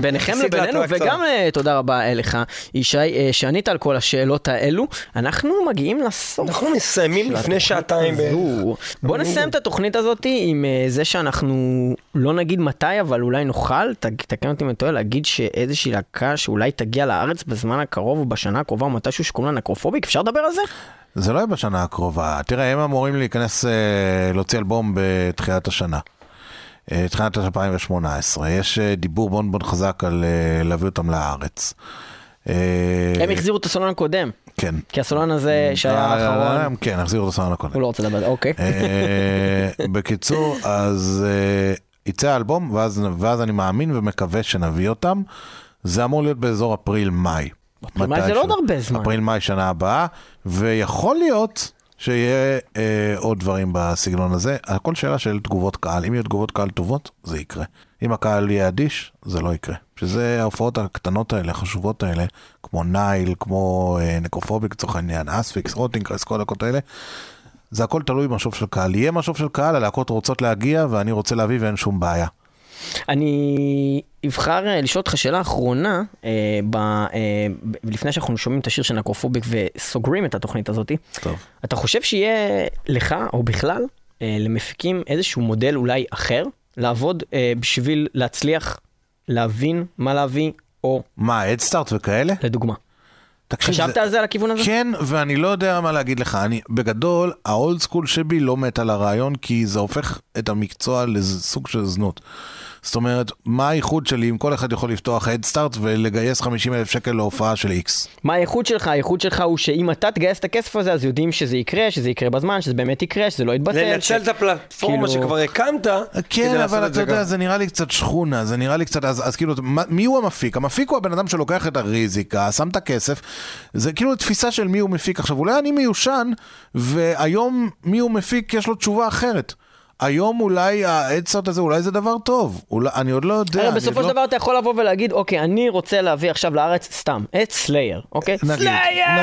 ביניכם לבינינו. וגם תודה רבה לך, ישי, שענית על כל השאלות האלו. אנחנו מגיעים לסוף. אנחנו מסיימים לפני שעתיים. בערך. זו. בוא נסיים את התוכנית הזאת עם זה שאנחנו לא נגיד מתי, אבל אולי נוכל, תקן אותי אם אני טועה, להגיד שאיזושהי להקה שאולי תגיע לארץ בזמן הקרוב או בשנה הקרובה או מתישהו שקוראים לה נקרופוביק, אפשר לדבר על זה? זה לא יהיה בשנה הקרובה. תראה, הם אמורים להיכנס, אה, להוציא אלבום בתחילת השנה. אה, תחילת 2018. יש אה, דיבור מאוד חזק על להביא אותם לארץ. הם החזירו את הסולן הקודם, כן. כי הסולן הזה שהיה האחרון, כן, החזירו את הסולן הקודם. הוא לא רוצה לדבר, אוקיי. בקיצור, אז יצא האלבום, ואז אני מאמין ומקווה שנביא אותם. זה אמור להיות באזור אפריל-מאי. אפריל-מאי זה לא עוד הרבה זמן. אפריל-מאי שנה הבאה, ויכול להיות שיהיה אה, עוד דברים בסגנון הזה. הכל שאלה של תגובות קהל. אם יהיו תגובות קהל טובות, זה יקרה. אם הקהל יהיה אדיש, זה לא יקרה. שזה ההופעות הקטנות האלה, החשובות האלה, כמו נייל, כמו אה, נקרופוביק לצורך העניין, אספיקס, רוטינגרס, כל הלהקות האלה. זה הכל תלוי במשוב של קהל. יהיה משוב של קהל, הלהקות רוצות להגיע ואני רוצה להביא ואין שום בעיה. אני אבחר אה, לשאול אותך שאלה אחרונה, אה, ב, אה, לפני שאנחנו שומעים את השיר של נקרופוביק וסוגרים את התוכנית הזאת. טוב. אתה חושב שיהיה לך, או בכלל, אה, למפיקים איזשהו מודל אולי אחר, לעבוד אה, בשביל להצליח להבין מה להביא, או מה, הדסטארט וכאלה? לדוגמה. תקשיב, חשבת זה- על זה, על הכיוון הזה? כן, ואני לא יודע מה להגיד לך. אני, בגדול, ה old school שבי לא מת על הרעיון, כי זה הופך את המקצוע לסוג של זנות. זאת אומרת, מה הייחוד שלי אם כל אחד יכול לפתוח הדסטארט ולגייס 50 אלף שקל להופעה של איקס? מה הייחוד שלך? הייחוד שלך הוא שאם אתה תגייס את הכסף הזה, אז יודעים שזה יקרה, שזה יקרה בזמן, שזה באמת יקרה, שזה לא יתבטל. לנצל את הפלטפורמה כאילו- שכבר הקמת, כן, אבל את אתה זה יודע. זה נראה לי קצת שכונה, זה נראה לי קצת, אז, אז כאילו, מי הוא המפיק? המפיק הוא הבן אדם שלוקח את הריזיקה, שם את הכסף, זה כאילו תפיסה של מי הוא מפיק. עכשיו, אולי אני מיושן, והיום מי הוא מפיק, יש לו תשובה אחרת. היום אולי ההדסטארט הזה, אולי זה דבר טוב. אולי, אני עוד לא יודע. הרי בסופו של לא... דבר אתה יכול לבוא ולהגיד, אוקיי, אני רוצה להביא עכשיו לארץ סתם, את סלייר, אוקיי? נגיד,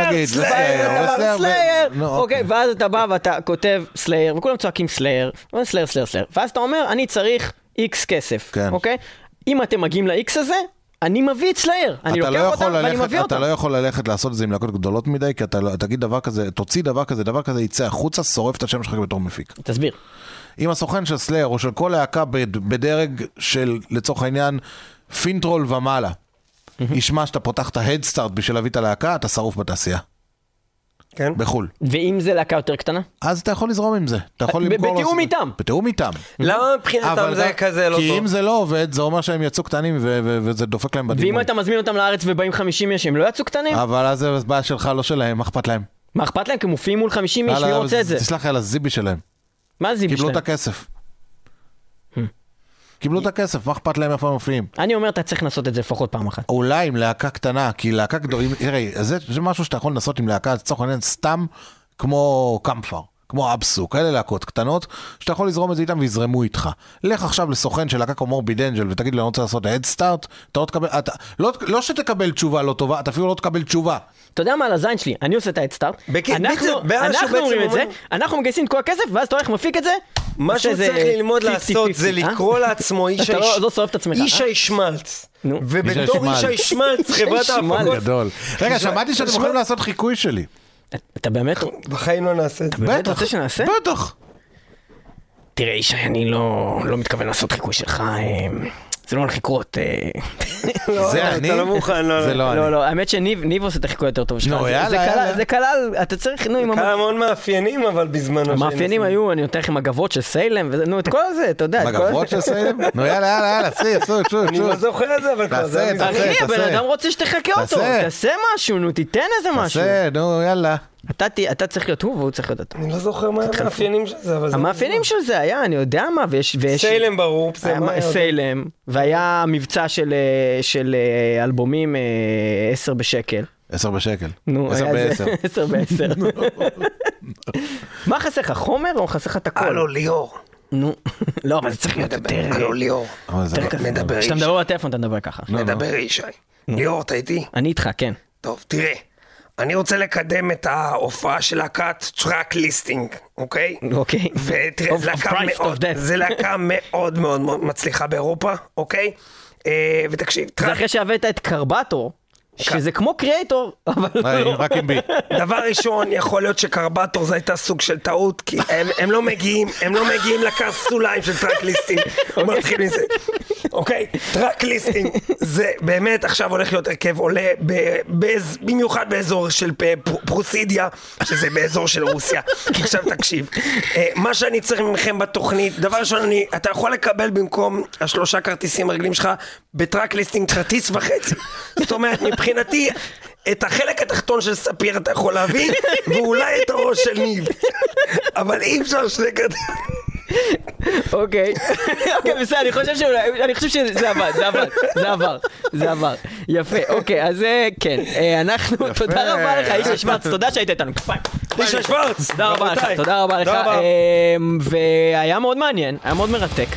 נגיד, סלייר, סלייר, סלייר, סלייר, נו, אוקיי, אוקיי. ואז אתה בא ואתה כותב סלייר, וכולם צועקים סלייר, סלייר, סלייר, סלייר, ואז אתה אומר, אני צריך איקס כסף, כן. אוקיי? אם אתם מגיעים לאיקס הזה, אני מביא את סלייר, אני לא לוקח יכול אותם ואני ללכת- מביא אותם. אתה לא יכול ללכת לעשות את זה עם להקות גדולות מדי, כי אתה לא- תגיד דבר כזה, תוציא דבר כזה, דבר כזה יצא החוצה, שורף את השם שלך בתור מפיק. תסביר. אם הסוכן של סלייר או של כל להקה בד- בדרג של, לצורך העניין, פינטרול ומעלה, ישמע שאתה פותח את ההדסטארט בשביל להביא את הלהקה, אתה שרוף בתעשייה, כן? בחו"ל. ואם זה להקה יותר קטנה? אז אתה יכול לזרום עם זה. אתה יכול למכור... בתיאום איתם. בתיאום איתם. למה מבחינתם אבל זה כזה לא כי טוב? אם זה לא עובד, זה אומר שהם יצאו קטנים וזה דופק להם בדימוי. ואם אתה מזמין אותם לארץ ובאים 50 איש, הם לא יצאו קטנים? אבל אז זה בעיה שלך, לא שלהם, מה אכפת להם? מה אכפת להם? כי הם מופיעים מול 50 איש, מי רוצה את זה? תסלח לי על הזיבי שלהם. מה זה קיבלו? את הכסף. קיבלו את הכסף, מה אכפת להם איפה הם מופיעים? אני אומר, אתה צריך לנסות את זה לפחות פעם אחת. אולי עם להקה קטנה, כי להקה גדולה, תראה, זה משהו שאתה יכול לנסות עם להקה, לצורך העניין, סתם כמו קמפר, כמו אבסו, כאלה להקות קטנות, שאתה יכול לזרום את זה איתם ויזרמו איתך. לך עכשיו לסוכן של להקה כמו מורביד אנג'ל ותגיד לו, אני רוצה לעשות הד סטארט, אתה לא תקבל, אתה, לא, לא שתקבל תשובה לא טובה, אתה אפילו לא תקבל תשובה. אתה יודע מה על הזין שלי? אני עושה את האדסטארט. בק- אנחנו אנחנו אומרים את זה, אנחנו מגייסים את כל הכסף, ואז אתה הולך מפיק את זה. מה שהוא צריך ללמוד 50-50, לעשות זה אה? לקרוא לעצמו איש לא- לא אה? הישמלץ. נו. ובתור איש הישמלץ. חברת. ההפקות... גדול. רגע, שמעתי שאתם יכולים לעשות חיקוי שלי. אתה באמת בחיים לא נעשה את זה. באמת רוצה שנעשה? בטח. תראה, ישי, אני לא לא מתכוון לעשות חיקוי שלך. זה לא הולך לקרות. אה. לא, זה אתה אני? לא מוכן, לא, זה לא לא, אני. לא, האמת שניב ניב עושה את החיקוי יותר טוב שלך. נו, זה- יאללה, זה כלל- יאללה. זה כלל, אתה צריך, נו, עם המ- כמה המון מאפיינים, אבל בזמנו... המאפיינים היו, אני נותן לכם מגבות של סיילם, נו, את כל זה, אתה יודע. מגבות של סיים? נו יאללה, יאללה, יאללה, צאי, צאו, צאו, אני לא. זוכר את זה, אבל כבר תעשה, זה... תעשה. מזמן. אחי, הבן תעשה. אדם רוצה שתחקה אותו, תעשה. תעשה משהו, נו, תיתן איזה משהו. תעשה, נו יאללה. אתה ת- אתה צריך להיות הוא והוא צריך להיות אתה. אני לא זוכר מה המאפיינים של זה, אבל זה... המאפיינים של זה היה, אני יודע מה, ויש... ויש- Salem ברור, בסדר, היה עוד? Salem, והיה מבצע של, אה, של אה, אלבומים אה, 10 בשקל. עשר בשקל. נו, עשר היה זה- בעשר. 10 בעשר. מה חסר לך, חומר או חסר לך את הכל? הלו, ליאור. נו, לא, אבל זה צריך להיות יותר... הלו, ליאור. לא- מדבר כשאתה איש. מדבר בטלפון אתה מדבר ככה. מדבר ישי. ליאור, אתה איתי? אני איתך, כן. טוב, תראה. אני רוצה לקדם את ההופעה של להקת Track Listing, אוקיי? אוקיי. ותראה, זו להקה מאוד. זה מאוד מצליחה באירופה, אוקיי? אה, ותקשיב, זה Track, אחרי שהבאת את קרבטור, שזה כמו Kreator, אבל אה, לא. רק עם B. דבר ראשון, יכול להיות שקרבטור זו הייתה סוג של טעות, כי הם, הם לא מגיעים, הם לא מגיעים לקרסוליים של Track Listing. בוא נתחיל מזה. אוקיי? Track Listing, זה באמת עכשיו הולך להיות הרכב עולה, במיוחד באזור של פרוסידיה, שזה באזור של רוסיה. עכשיו תקשיב, אה, מה שאני צריך מכם בתוכנית, דבר ראשון, אני, אתה יכול לקבל במקום השלושה כרטיסים הרגילים שלך, בטראק ליסטינג כרטיס וחצי. זאת אומרת, מבחינתי... את החלק התחתון של ספיר אתה יכול להביא, ואולי את הראש של ניב. אבל אי אפשר שני כרטיסים. אוקיי, אוקיי, בסדר, אני חושב שאולי, אני חושב שזה עבד, זה עבד, זה עבר, זה עבר. יפה, אוקיי, אז אה, כן, אה, אנחנו, תודה רבה לך, איש שוורץ, תודה שהיית איתנו, כפיים. איש שוורץ, תודה רבה לך. תודה רבה לך. אה, והיה מאוד מעניין, היה מאוד מרתק,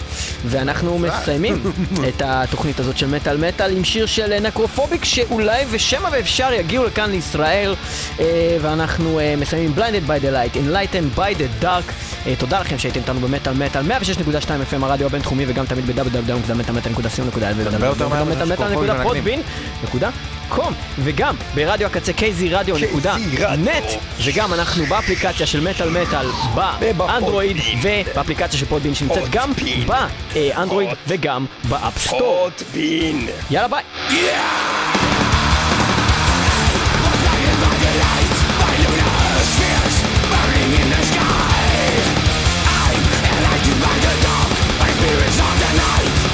ואנחנו מסיימים את התוכנית הזאת של מטאל מטאל עם שיר של נקרופוביק, שאולי ושמא ואפשר יגיעו לכאן לישראל, אה, ואנחנו אה, מסיימים Blinded by the Light, Enlightened by the Dark. אה, תודה לכם שהייתם איתנו במטאל מטאל. 106.2 FM הרדיו הבינתחומי וגם תמיד ב-www.מטאלמטאל.co.il www.kzradio.com וגם ברדיו הקצה kzradio.net וגם אנחנו באפליקציה של מטאל מטאל באנדרואיד ובאפליקציה של Podbean שנמצאת גם באנדרואיד וגם ב App Store. יאללה ביי.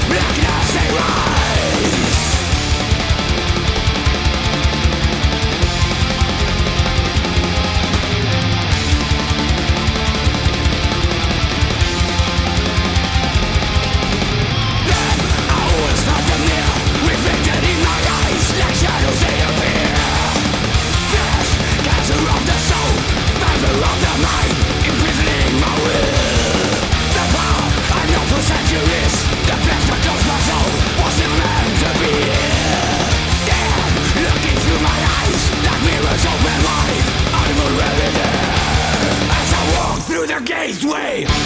Black gateway.